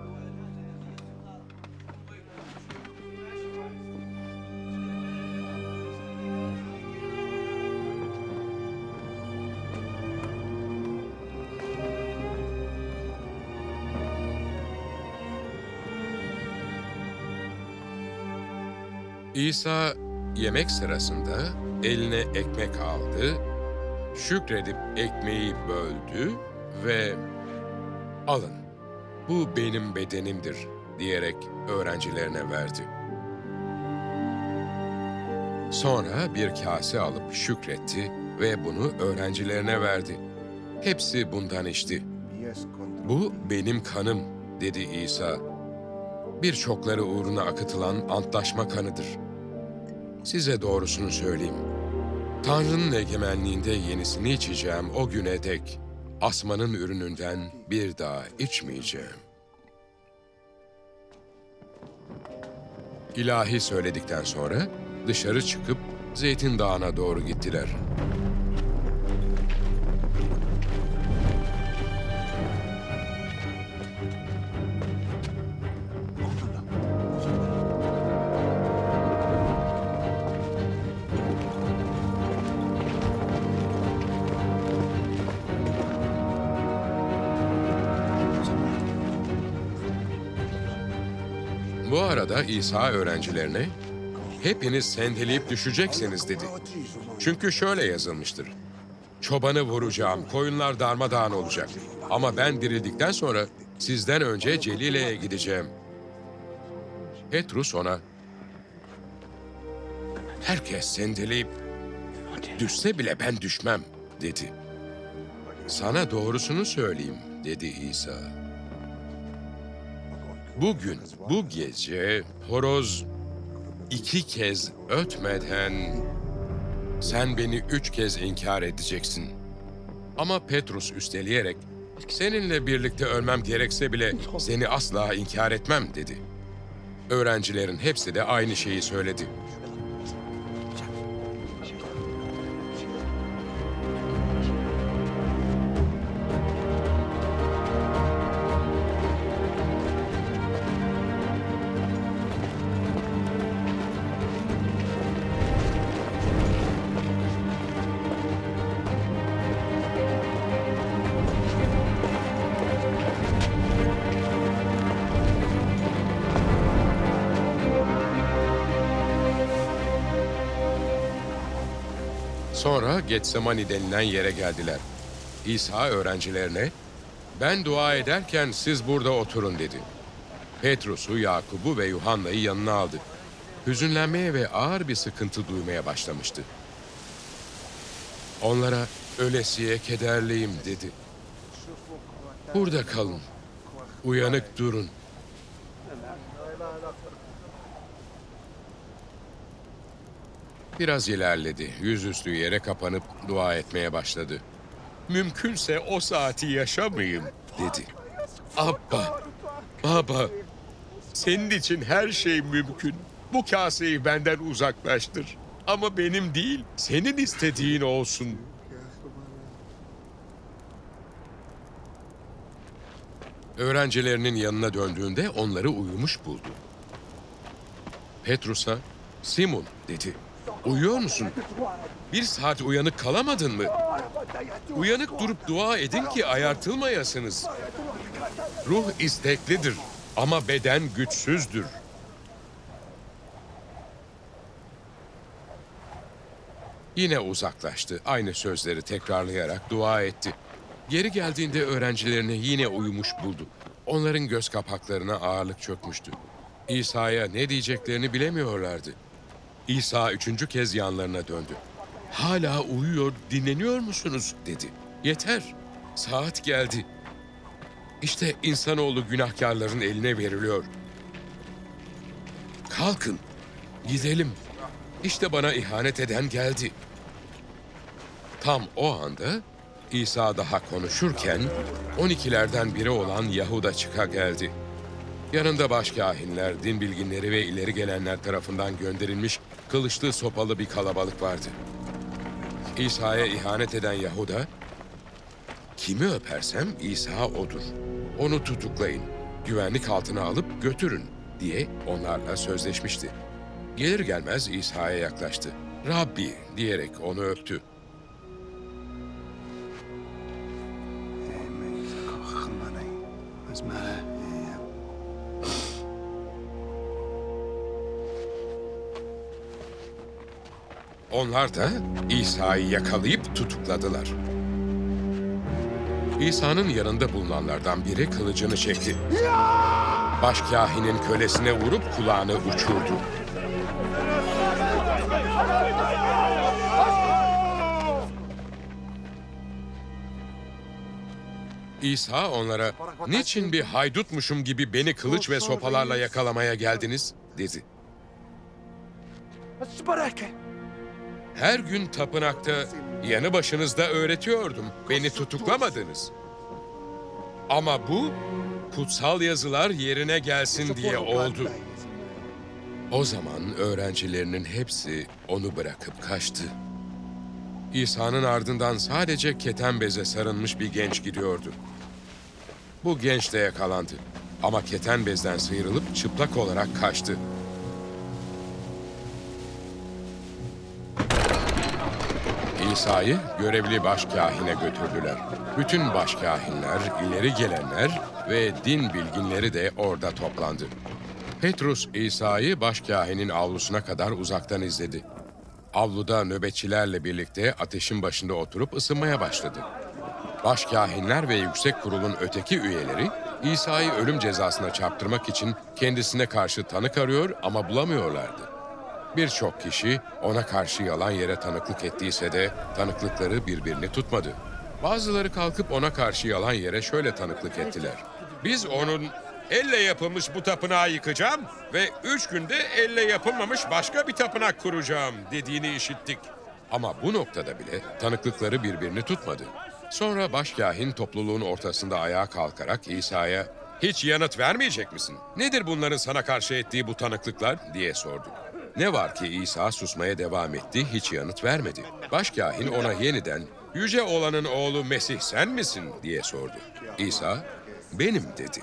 İsa yemek sırasında eline ekmek aldı, şükredip ekmeği böldü ve alın bu benim bedenimdir diyerek öğrencilerine verdi. Sonra bir kase alıp şükretti ve bunu öğrencilerine verdi. Hepsi bundan içti. Bu benim kanım dedi İsa. Birçokları uğruna akıtılan antlaşma kanıdır. Size doğrusunu söyleyeyim. Tanrı'nın egemenliğinde yenisini içeceğim o güne dek asmanın ürününden bir daha içmeyeceğim. İlahi söyledikten sonra dışarı çıkıp Zeytin Dağı'na doğru gittiler. İsa öğrencilerine, hepiniz sendeleyip düşeceksiniz dedi. Çünkü şöyle yazılmıştır. Çobanı vuracağım, koyunlar darmadağın olacak. Ama ben dirildikten sonra sizden önce Celile'ye gideceğim. Petrus ona, herkes sendeleyip düşse bile ben düşmem dedi. Sana doğrusunu söyleyeyim dedi İsa. Bugün, bu gece horoz iki kez ötmeden sen beni üç kez inkar edeceksin. Ama Petrus üsteleyerek, seninle birlikte ölmem gerekse bile seni asla inkar etmem dedi. Öğrencilerin hepsi de aynı şeyi söyledi. Getsemani denilen yere geldiler. İsa öğrencilerine, ben dua ederken siz burada oturun dedi. Petrus'u, Yakub'u ve Yuhanna'yı yanına aldı. Hüzünlenmeye ve ağır bir sıkıntı duymaya başlamıştı. Onlara ölesiye kederliyim dedi. Burada kalın, uyanık durun. Biraz ilerledi. Yüzüstü yere kapanıp dua etmeye başladı. Mümkünse o saati yaşamayayım dedi. Abba, baba, senin için her şey mümkün. Bu kaseyi benden uzaklaştır. Ama benim değil, senin istediğin olsun. Öğrencilerinin yanına döndüğünde onları uyumuş buldu. Petrus'a, Simon dedi. Uyuyor musun? Bir saat uyanık kalamadın mı? Uyanık durup dua edin ki ayartılmayasınız. Ruh isteklidir ama beden güçsüzdür. Yine uzaklaştı. Aynı sözleri tekrarlayarak dua etti. Geri geldiğinde öğrencilerini yine uyumuş buldu. Onların göz kapaklarına ağırlık çökmüştü. İsa'ya ne diyeceklerini bilemiyorlardı. İsa üçüncü kez yanlarına döndü. Hala uyuyor, dinleniyor musunuz? dedi. Yeter, saat geldi. İşte insanoğlu günahkarların eline veriliyor. Kalkın, gidelim. İşte bana ihanet eden geldi. Tam o anda İsa daha konuşurken 12'lerden biri olan Yahuda çıka geldi. Yanında başkâhinler, din bilginleri ve ileri gelenler tarafından gönderilmiş kılıçlı sopalı bir kalabalık vardı. İsa'ya ihanet eden Yahuda, kimi öpersem İsa odur. Onu tutuklayın, güvenlik altına alıp götürün diye onlarla sözleşmişti. Gelir gelmez İsa'ya yaklaştı. Rabbi diyerek onu öptü. Onlar da İsa'yı yakalayıp tutukladılar. İsa'nın yanında bulunanlardan biri kılıcını çekti. Başkâhinin kölesine vurup kulağını uçurdu. İsa onlara, niçin bir haydutmuşum gibi beni kılıç ve sopalarla yakalamaya geldiniz? dedi. Her gün tapınakta yanı başınızda öğretiyordum. Beni tutuklamadınız. Ama bu kutsal yazılar yerine gelsin diye oldu. O zaman öğrencilerinin hepsi onu bırakıp kaçtı. İsa'nın ardından sadece keten beze sarılmış bir genç gidiyordu. Bu genç de yakalandı. Ama keten bezden sıyrılıp çıplak olarak kaçtı. İsa'yı görevli başkâhine götürdüler. Bütün başkâhinler, ileri gelenler ve din bilginleri de orada toplandı. Petrus İsa'yı başkâhinin avlusuna kadar uzaktan izledi. Avluda nöbetçilerle birlikte ateşin başında oturup ısınmaya başladı. Başkâhinler ve yüksek kurulun öteki üyeleri İsa'yı ölüm cezasına çarptırmak için kendisine karşı tanık arıyor ama bulamıyorlardı. Birçok kişi ona karşı yalan yere tanıklık ettiyse de tanıklıkları birbirini tutmadı. Bazıları kalkıp ona karşı yalan yere şöyle tanıklık ettiler. Biz onun elle yapılmış bu tapınağı yıkacağım ve üç günde elle yapılmamış başka bir tapınak kuracağım dediğini işittik. Ama bu noktada bile tanıklıkları birbirini tutmadı. Sonra başkahin topluluğun ortasında ayağa kalkarak İsa'ya ''Hiç yanıt vermeyecek misin? Nedir bunların sana karşı ettiği bu tanıklıklar?'' diye sordu. Ne var ki İsa susmaya devam etti, hiç yanıt vermedi. Başkahin ona yeniden ''Yüce olanın oğlu Mesih sen misin?'' diye sordu. İsa ''Benim'' dedi.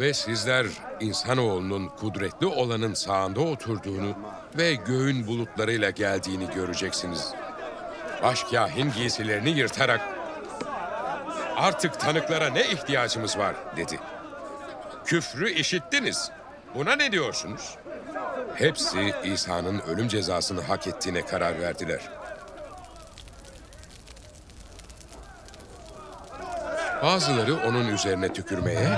Ve sizler insanoğlunun kudretli olanın sağında oturduğunu ve göğün bulutlarıyla geldiğini göreceksiniz. Başkahin giysilerini yırtarak artık tanıklara ne ihtiyacımız var dedi. Küfrü işittiniz. Buna ne diyorsunuz? Hepsi İsa'nın ölüm cezasını hak ettiğine karar verdiler. Bazıları onun üzerine tükürmeye,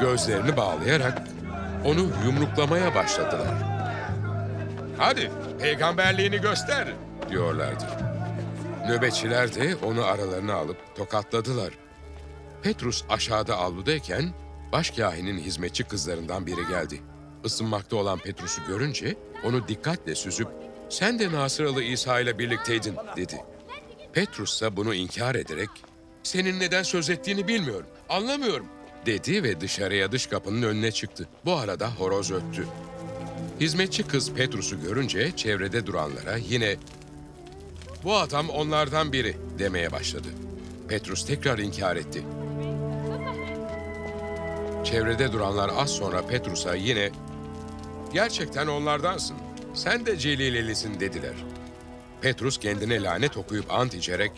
gözlerini bağlayarak onu yumruklamaya başladılar. Hadi peygamberliğini göster diyorlardı. Nöbetçiler de onu aralarına alıp tokatladılar. Petrus aşağıda avludayken başkahinin hizmetçi kızlarından biri geldi. Isınmakta olan Petrus'u görünce onu dikkatle süzüp sen de Nasıralı İsa ile birlikteydin dedi. Petrus ise bunu inkar ederek senin neden söz ettiğini bilmiyorum, anlamıyorum dedi ve dışarıya dış kapının önüne çıktı. Bu arada horoz öttü. Hizmetçi kız Petrus'u görünce çevrede duranlara yine bu adam onlardan biri demeye başladı. Petrus tekrar inkar etti. Çevrede duranlar az sonra Petrus'a yine gerçekten onlardansın. Sen de Celilelisin dediler. Petrus kendine lanet okuyup ant içerek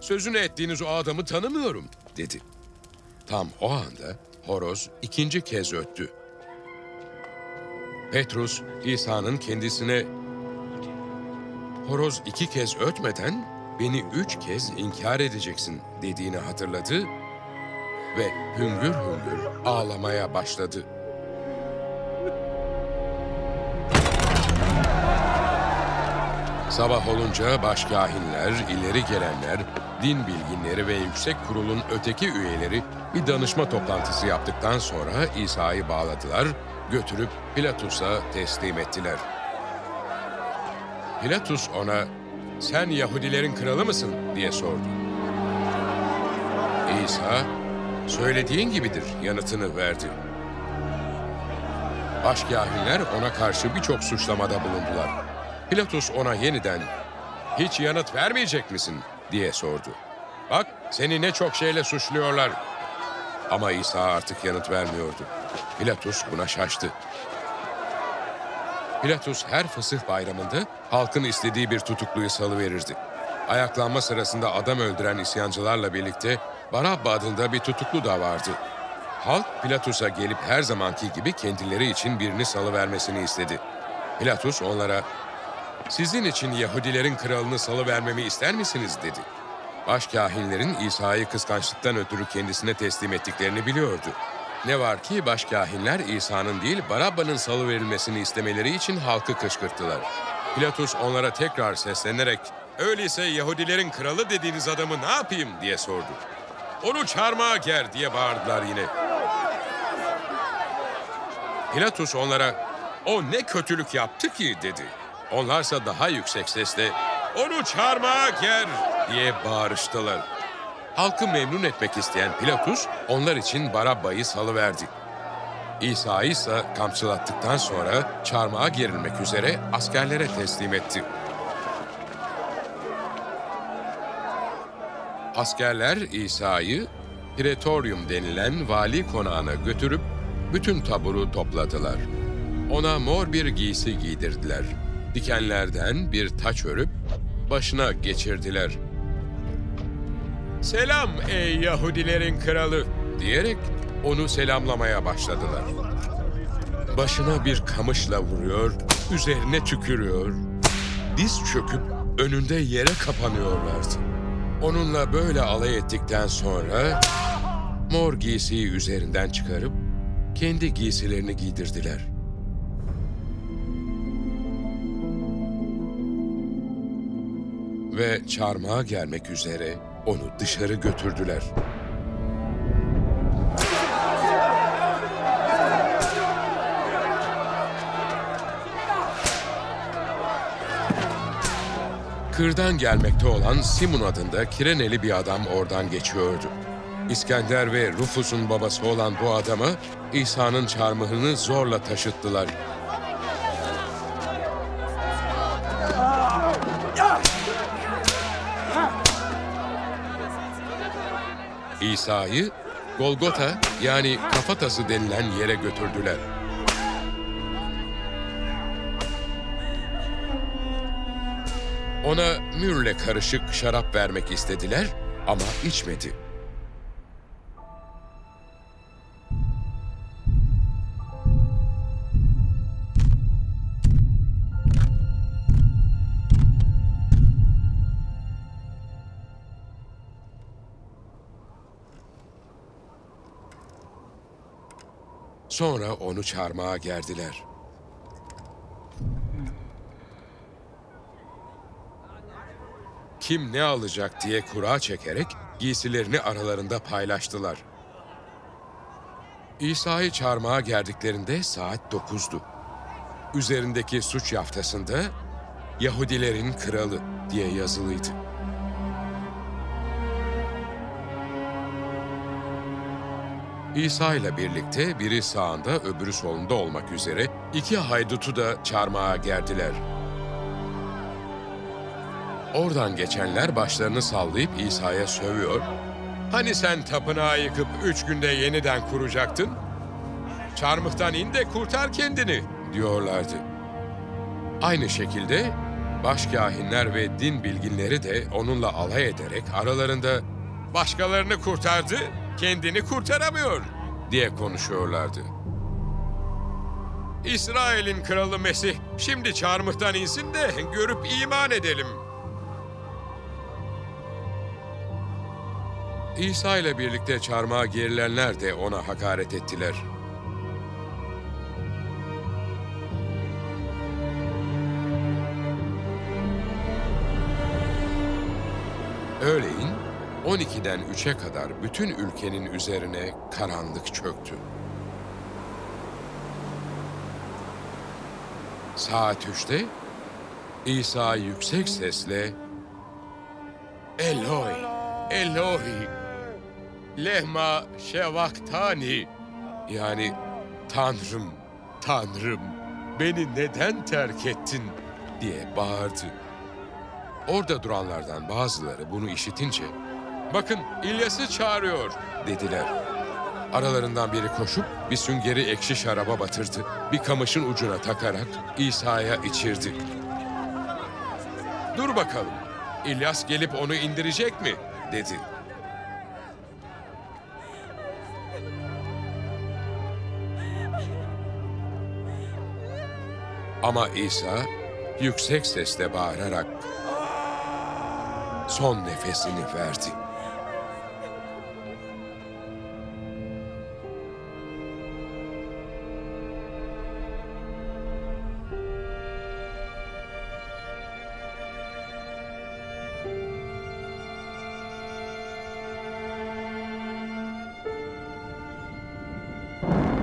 sözünü ettiğiniz o adamı tanımıyorum dedi. Tam o anda horoz ikinci kez öttü. Petrus İsa'nın kendisine horoz iki kez ötmeden beni üç kez inkar edeceksin dediğini hatırladı ve hüngür hüngür ağlamaya başladı. Sabah olunca başkahinler, ileri gelenler, din bilginleri ve yüksek kurulun öteki üyeleri bir danışma toplantısı yaptıktan sonra İsa'yı bağladılar, götürüp Pilatus'a teslim ettiler. Pilatus ona, sen Yahudilerin kralı mısın diye sordu. İsa, söylediğin gibidir yanıtını verdi. Başkahinler ona karşı birçok suçlamada bulundular. Pilatus ona yeniden, hiç yanıt vermeyecek misin diye sordu. Bak seni ne çok şeyle suçluyorlar. Ama İsa artık yanıt vermiyordu. Pilatus buna şaştı. Pilatus her fısıh bayramında halkın istediği bir tutukluyu salıverirdi. Ayaklanma sırasında adam öldüren isyancılarla birlikte Barabba adında bir tutuklu da vardı. Halk Pilatus'a gelip her zamanki gibi kendileri için birini salıvermesini istedi. Pilatus onlara, sizin için Yahudilerin kralını salıvermemi ister misiniz dedi. Başkahinlerin İsa'yı kıskançlıktan ötürü kendisine teslim ettiklerini biliyordu. Ne var ki başkahinler İsa'nın değil Barabba'nın salıverilmesini istemeleri için halkı kışkırttılar. Pilatus onlara tekrar seslenerek öyleyse Yahudilerin kralı dediğiniz adamı ne yapayım diye sordu. Onu çarmıha ger diye bağırdılar yine. Pilatus onlara o ne kötülük yaptı ki dedi. Onlarsa daha yüksek sesle onu çarmıha ger diye bağırıştılar. Halkı memnun etmek isteyen Pilatus onlar için Barabba'yı salıverdi. İsa'yı ise kamçılattıktan sonra çarmıha gerilmek üzere askerlere teslim etti. Askerler İsa'yı Pretorium denilen vali konağına götürüp bütün taburu topladılar. Ona mor bir giysi giydirdiler. Dikenlerden bir taç örüp başına geçirdiler. Selam ey Yahudilerin kralı diyerek onu selamlamaya başladılar. Başına bir kamışla vuruyor, üzerine tükürüyor, diz çöküp önünde yere kapanıyorlardı. Onunla böyle alay ettikten sonra mor giysiyi üzerinden çıkarıp kendi giysilerini giydirdiler. Ve çarmıha gelmek üzere onu dışarı götürdüler. Kırdan gelmekte olan Simon adında Kireneli bir adam oradan geçiyordu. İskender ve Rufus'un babası olan bu adama İsa'nın çarmıhını zorla taşıttılar. İsa'yı Golgota yani kafatası denilen yere götürdüler. Ona mürle karışık şarap vermek istediler ama içmedi. Sonra onu çarmıha gerdiler. Kim ne alacak diye kura çekerek giysilerini aralarında paylaştılar. İsa'yı çarmıha gerdiklerinde saat dokuzdu. Üzerindeki suç yaftasında Yahudilerin kralı diye yazılıydı. İsa ile birlikte biri sağında öbürü solunda olmak üzere iki haydutu da çarmıha gerdiler. Oradan geçenler başlarını sallayıp İsa'ya sövüyor. Hani sen tapınağı yıkıp üç günde yeniden kuracaktın? Çarmıhtan in de kurtar kendini diyorlardı. Aynı şekilde başkâhinler ve din bilginleri de onunla alay ederek aralarında başkalarını kurtardı, kendini kurtaramıyor diye konuşuyorlardı. İsrail'in kralı Mesih şimdi çarmıhtan insin de görüp iman edelim. İsa ile birlikte çarmıha gerilenler de ona hakaret ettiler. Öğleyin 12'den 3'e kadar bütün ülkenin üzerine karanlık çöktü. Saat 3'te İsa yüksek sesle Eloi, Eloi, lehma şevaktani yani Tanrım, Tanrım beni neden terk ettin diye bağırdı. Orada duranlardan bazıları bunu işitince bakın İlyas'ı çağırıyor dediler. Aralarından biri koşup bir süngeri ekşi şaraba batırdı. Bir kamışın ucuna takarak İsa'ya içirdi. Dur bakalım. İlyas gelip onu indirecek mi? dedi. Ama İsa yüksek sesle bağırarak son nefesini verdi.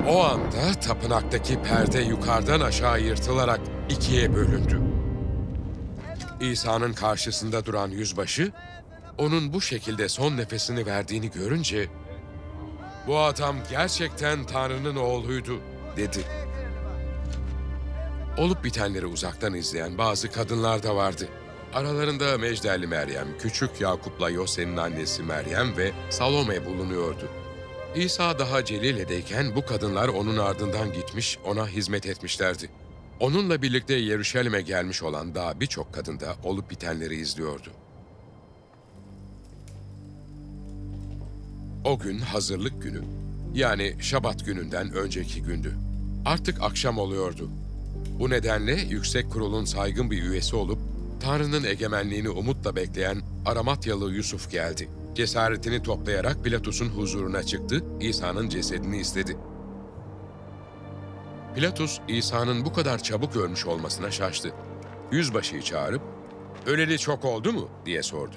O anda tapınaktaki perde yukarıdan aşağı yırtılarak ikiye bölündü. İsa'nın karşısında duran yüzbaşı, onun bu şekilde son nefesini verdiğini görünce, ''Bu adam gerçekten Tanrı'nın oğluydu.'' dedi. Olup bitenleri uzaktan izleyen bazı kadınlar da vardı. Aralarında Mecdelli Meryem, küçük Yakup'la Yose'nin annesi Meryem ve Salome bulunuyordu. İsa daha Celile'deyken bu kadınlar onun ardından gitmiş, ona hizmet etmişlerdi. Onunla birlikte Yeruşalim'e gelmiş olan daha birçok kadın da olup bitenleri izliyordu. O gün hazırlık günü, yani Şabat gününden önceki gündü. Artık akşam oluyordu. Bu nedenle yüksek kurulun saygın bir üyesi olup Tanrı'nın egemenliğini umutla bekleyen Aramatyalı Yusuf geldi. Cesaretini toplayarak Pilatus'un huzuruna çıktı, İsa'nın cesedini istedi. Pilatus, İsa'nın bu kadar çabuk ölmüş olmasına şaştı. Yüzbaşıyı çağırıp, öleli çok oldu mu diye sordu.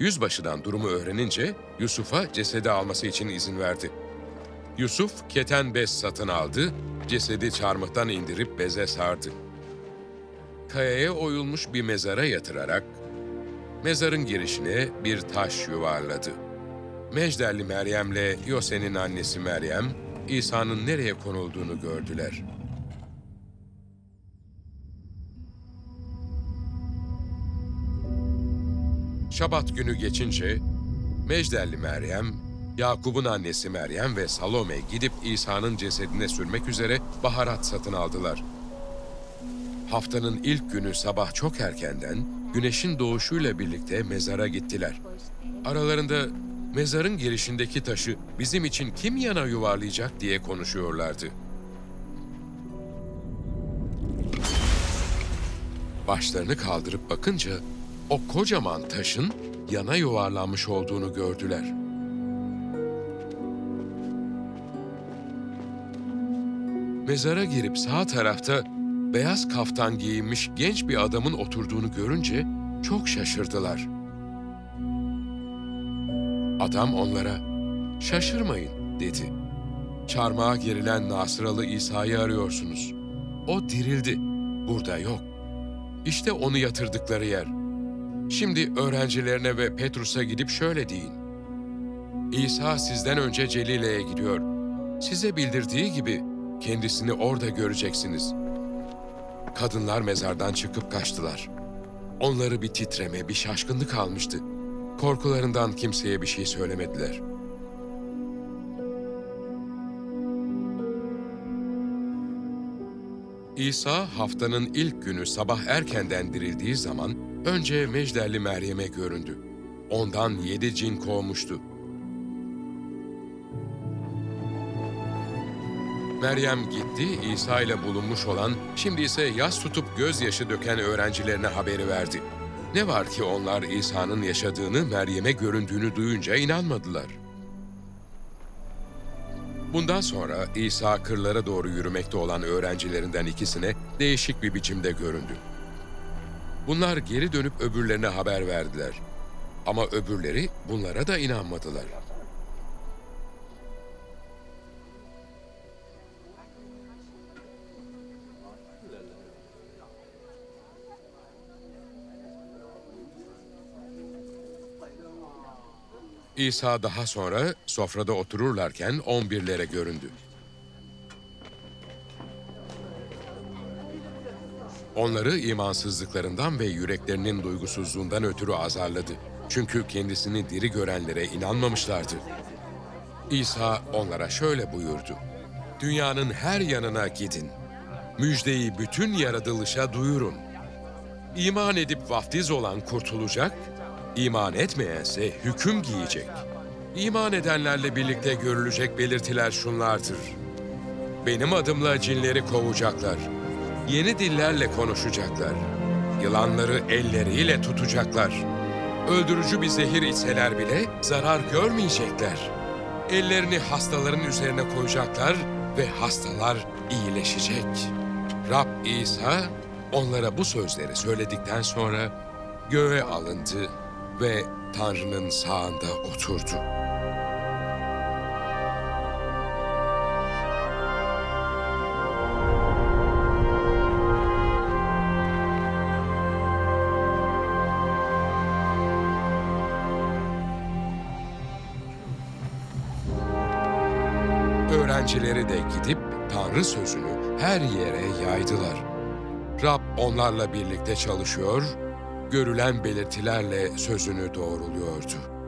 Yüzbaşıdan durumu öğrenince Yusuf'a cesedi alması için izin verdi. Yusuf keten bez satın aldı, cesedi çarmıhtan indirip beze sardı. Kayaya oyulmuş bir mezara yatırarak mezarın girişine bir taş yuvarladı. Mecdelli Meryem'le Yose'nin annesi Meryem, İsa'nın nereye konulduğunu gördüler. Şabat günü geçince Mecdelli Meryem, Yakup'un annesi Meryem ve Salome gidip İsa'nın cesedine sürmek üzere baharat satın aldılar. Haftanın ilk günü sabah çok erkenden güneşin doğuşuyla birlikte mezara gittiler. Aralarında mezarın girişindeki taşı bizim için kim yana yuvarlayacak diye konuşuyorlardı. Başlarını kaldırıp bakınca o kocaman taşın yana yuvarlanmış olduğunu gördüler. Mezara girip sağ tarafta beyaz kaftan giyinmiş genç bir adamın oturduğunu görünce çok şaşırdılar. Adam onlara, şaşırmayın dedi. Çarmıha gerilen Nasıralı İsa'yı arıyorsunuz. O dirildi, burada yok. İşte onu yatırdıkları yer. Şimdi öğrencilerine ve Petrus'a gidip şöyle deyin. İsa sizden önce Celile'ye gidiyor. Size bildirdiği gibi kendisini orada göreceksiniz. Kadınlar mezardan çıkıp kaçtılar. Onları bir titreme, bir şaşkınlık almıştı. Korkularından kimseye bir şey söylemediler. İsa haftanın ilk günü sabah erkenden dirildiği zaman önce Mecdelli Meryem'e göründü. Ondan yedi cin kovmuştu. Meryem gitti, İsa ile bulunmuş olan, şimdi ise yas tutup gözyaşı döken öğrencilerine haberi verdi. Ne var ki onlar İsa'nın yaşadığını, Meryem'e göründüğünü duyunca inanmadılar. Bundan sonra İsa kırlara doğru yürümekte olan öğrencilerinden ikisine değişik bir biçimde göründü. Bunlar geri dönüp öbürlerine haber verdiler. Ama öbürleri bunlara da inanmadılar. İsa daha sonra sofrada otururlarken on birlere göründü. Onları imansızlıklarından ve yüreklerinin duygusuzluğundan ötürü azarladı. Çünkü kendisini diri görenlere inanmamışlardı. İsa onlara şöyle buyurdu. Dünyanın her yanına gidin. Müjdeyi bütün yaratılışa duyurun. İman edip vaftiz olan kurtulacak, iman etmeyense hüküm giyecek. İman edenlerle birlikte görülecek belirtiler şunlardır. Benim adımla cinleri kovacaklar. Yeni dillerle konuşacaklar. Yılanları elleriyle tutacaklar. Öldürücü bir zehir içseler bile zarar görmeyecekler. Ellerini hastaların üzerine koyacaklar ve hastalar iyileşecek. Rab İsa onlara bu sözleri söyledikten sonra göğe alındı ve Tanrı'nın sağında oturdu. Öğrencileri de gidip Tanrı sözünü her yere yaydılar. Rab onlarla birlikte çalışıyor, görülen belirtilerle sözünü doğruluyordu.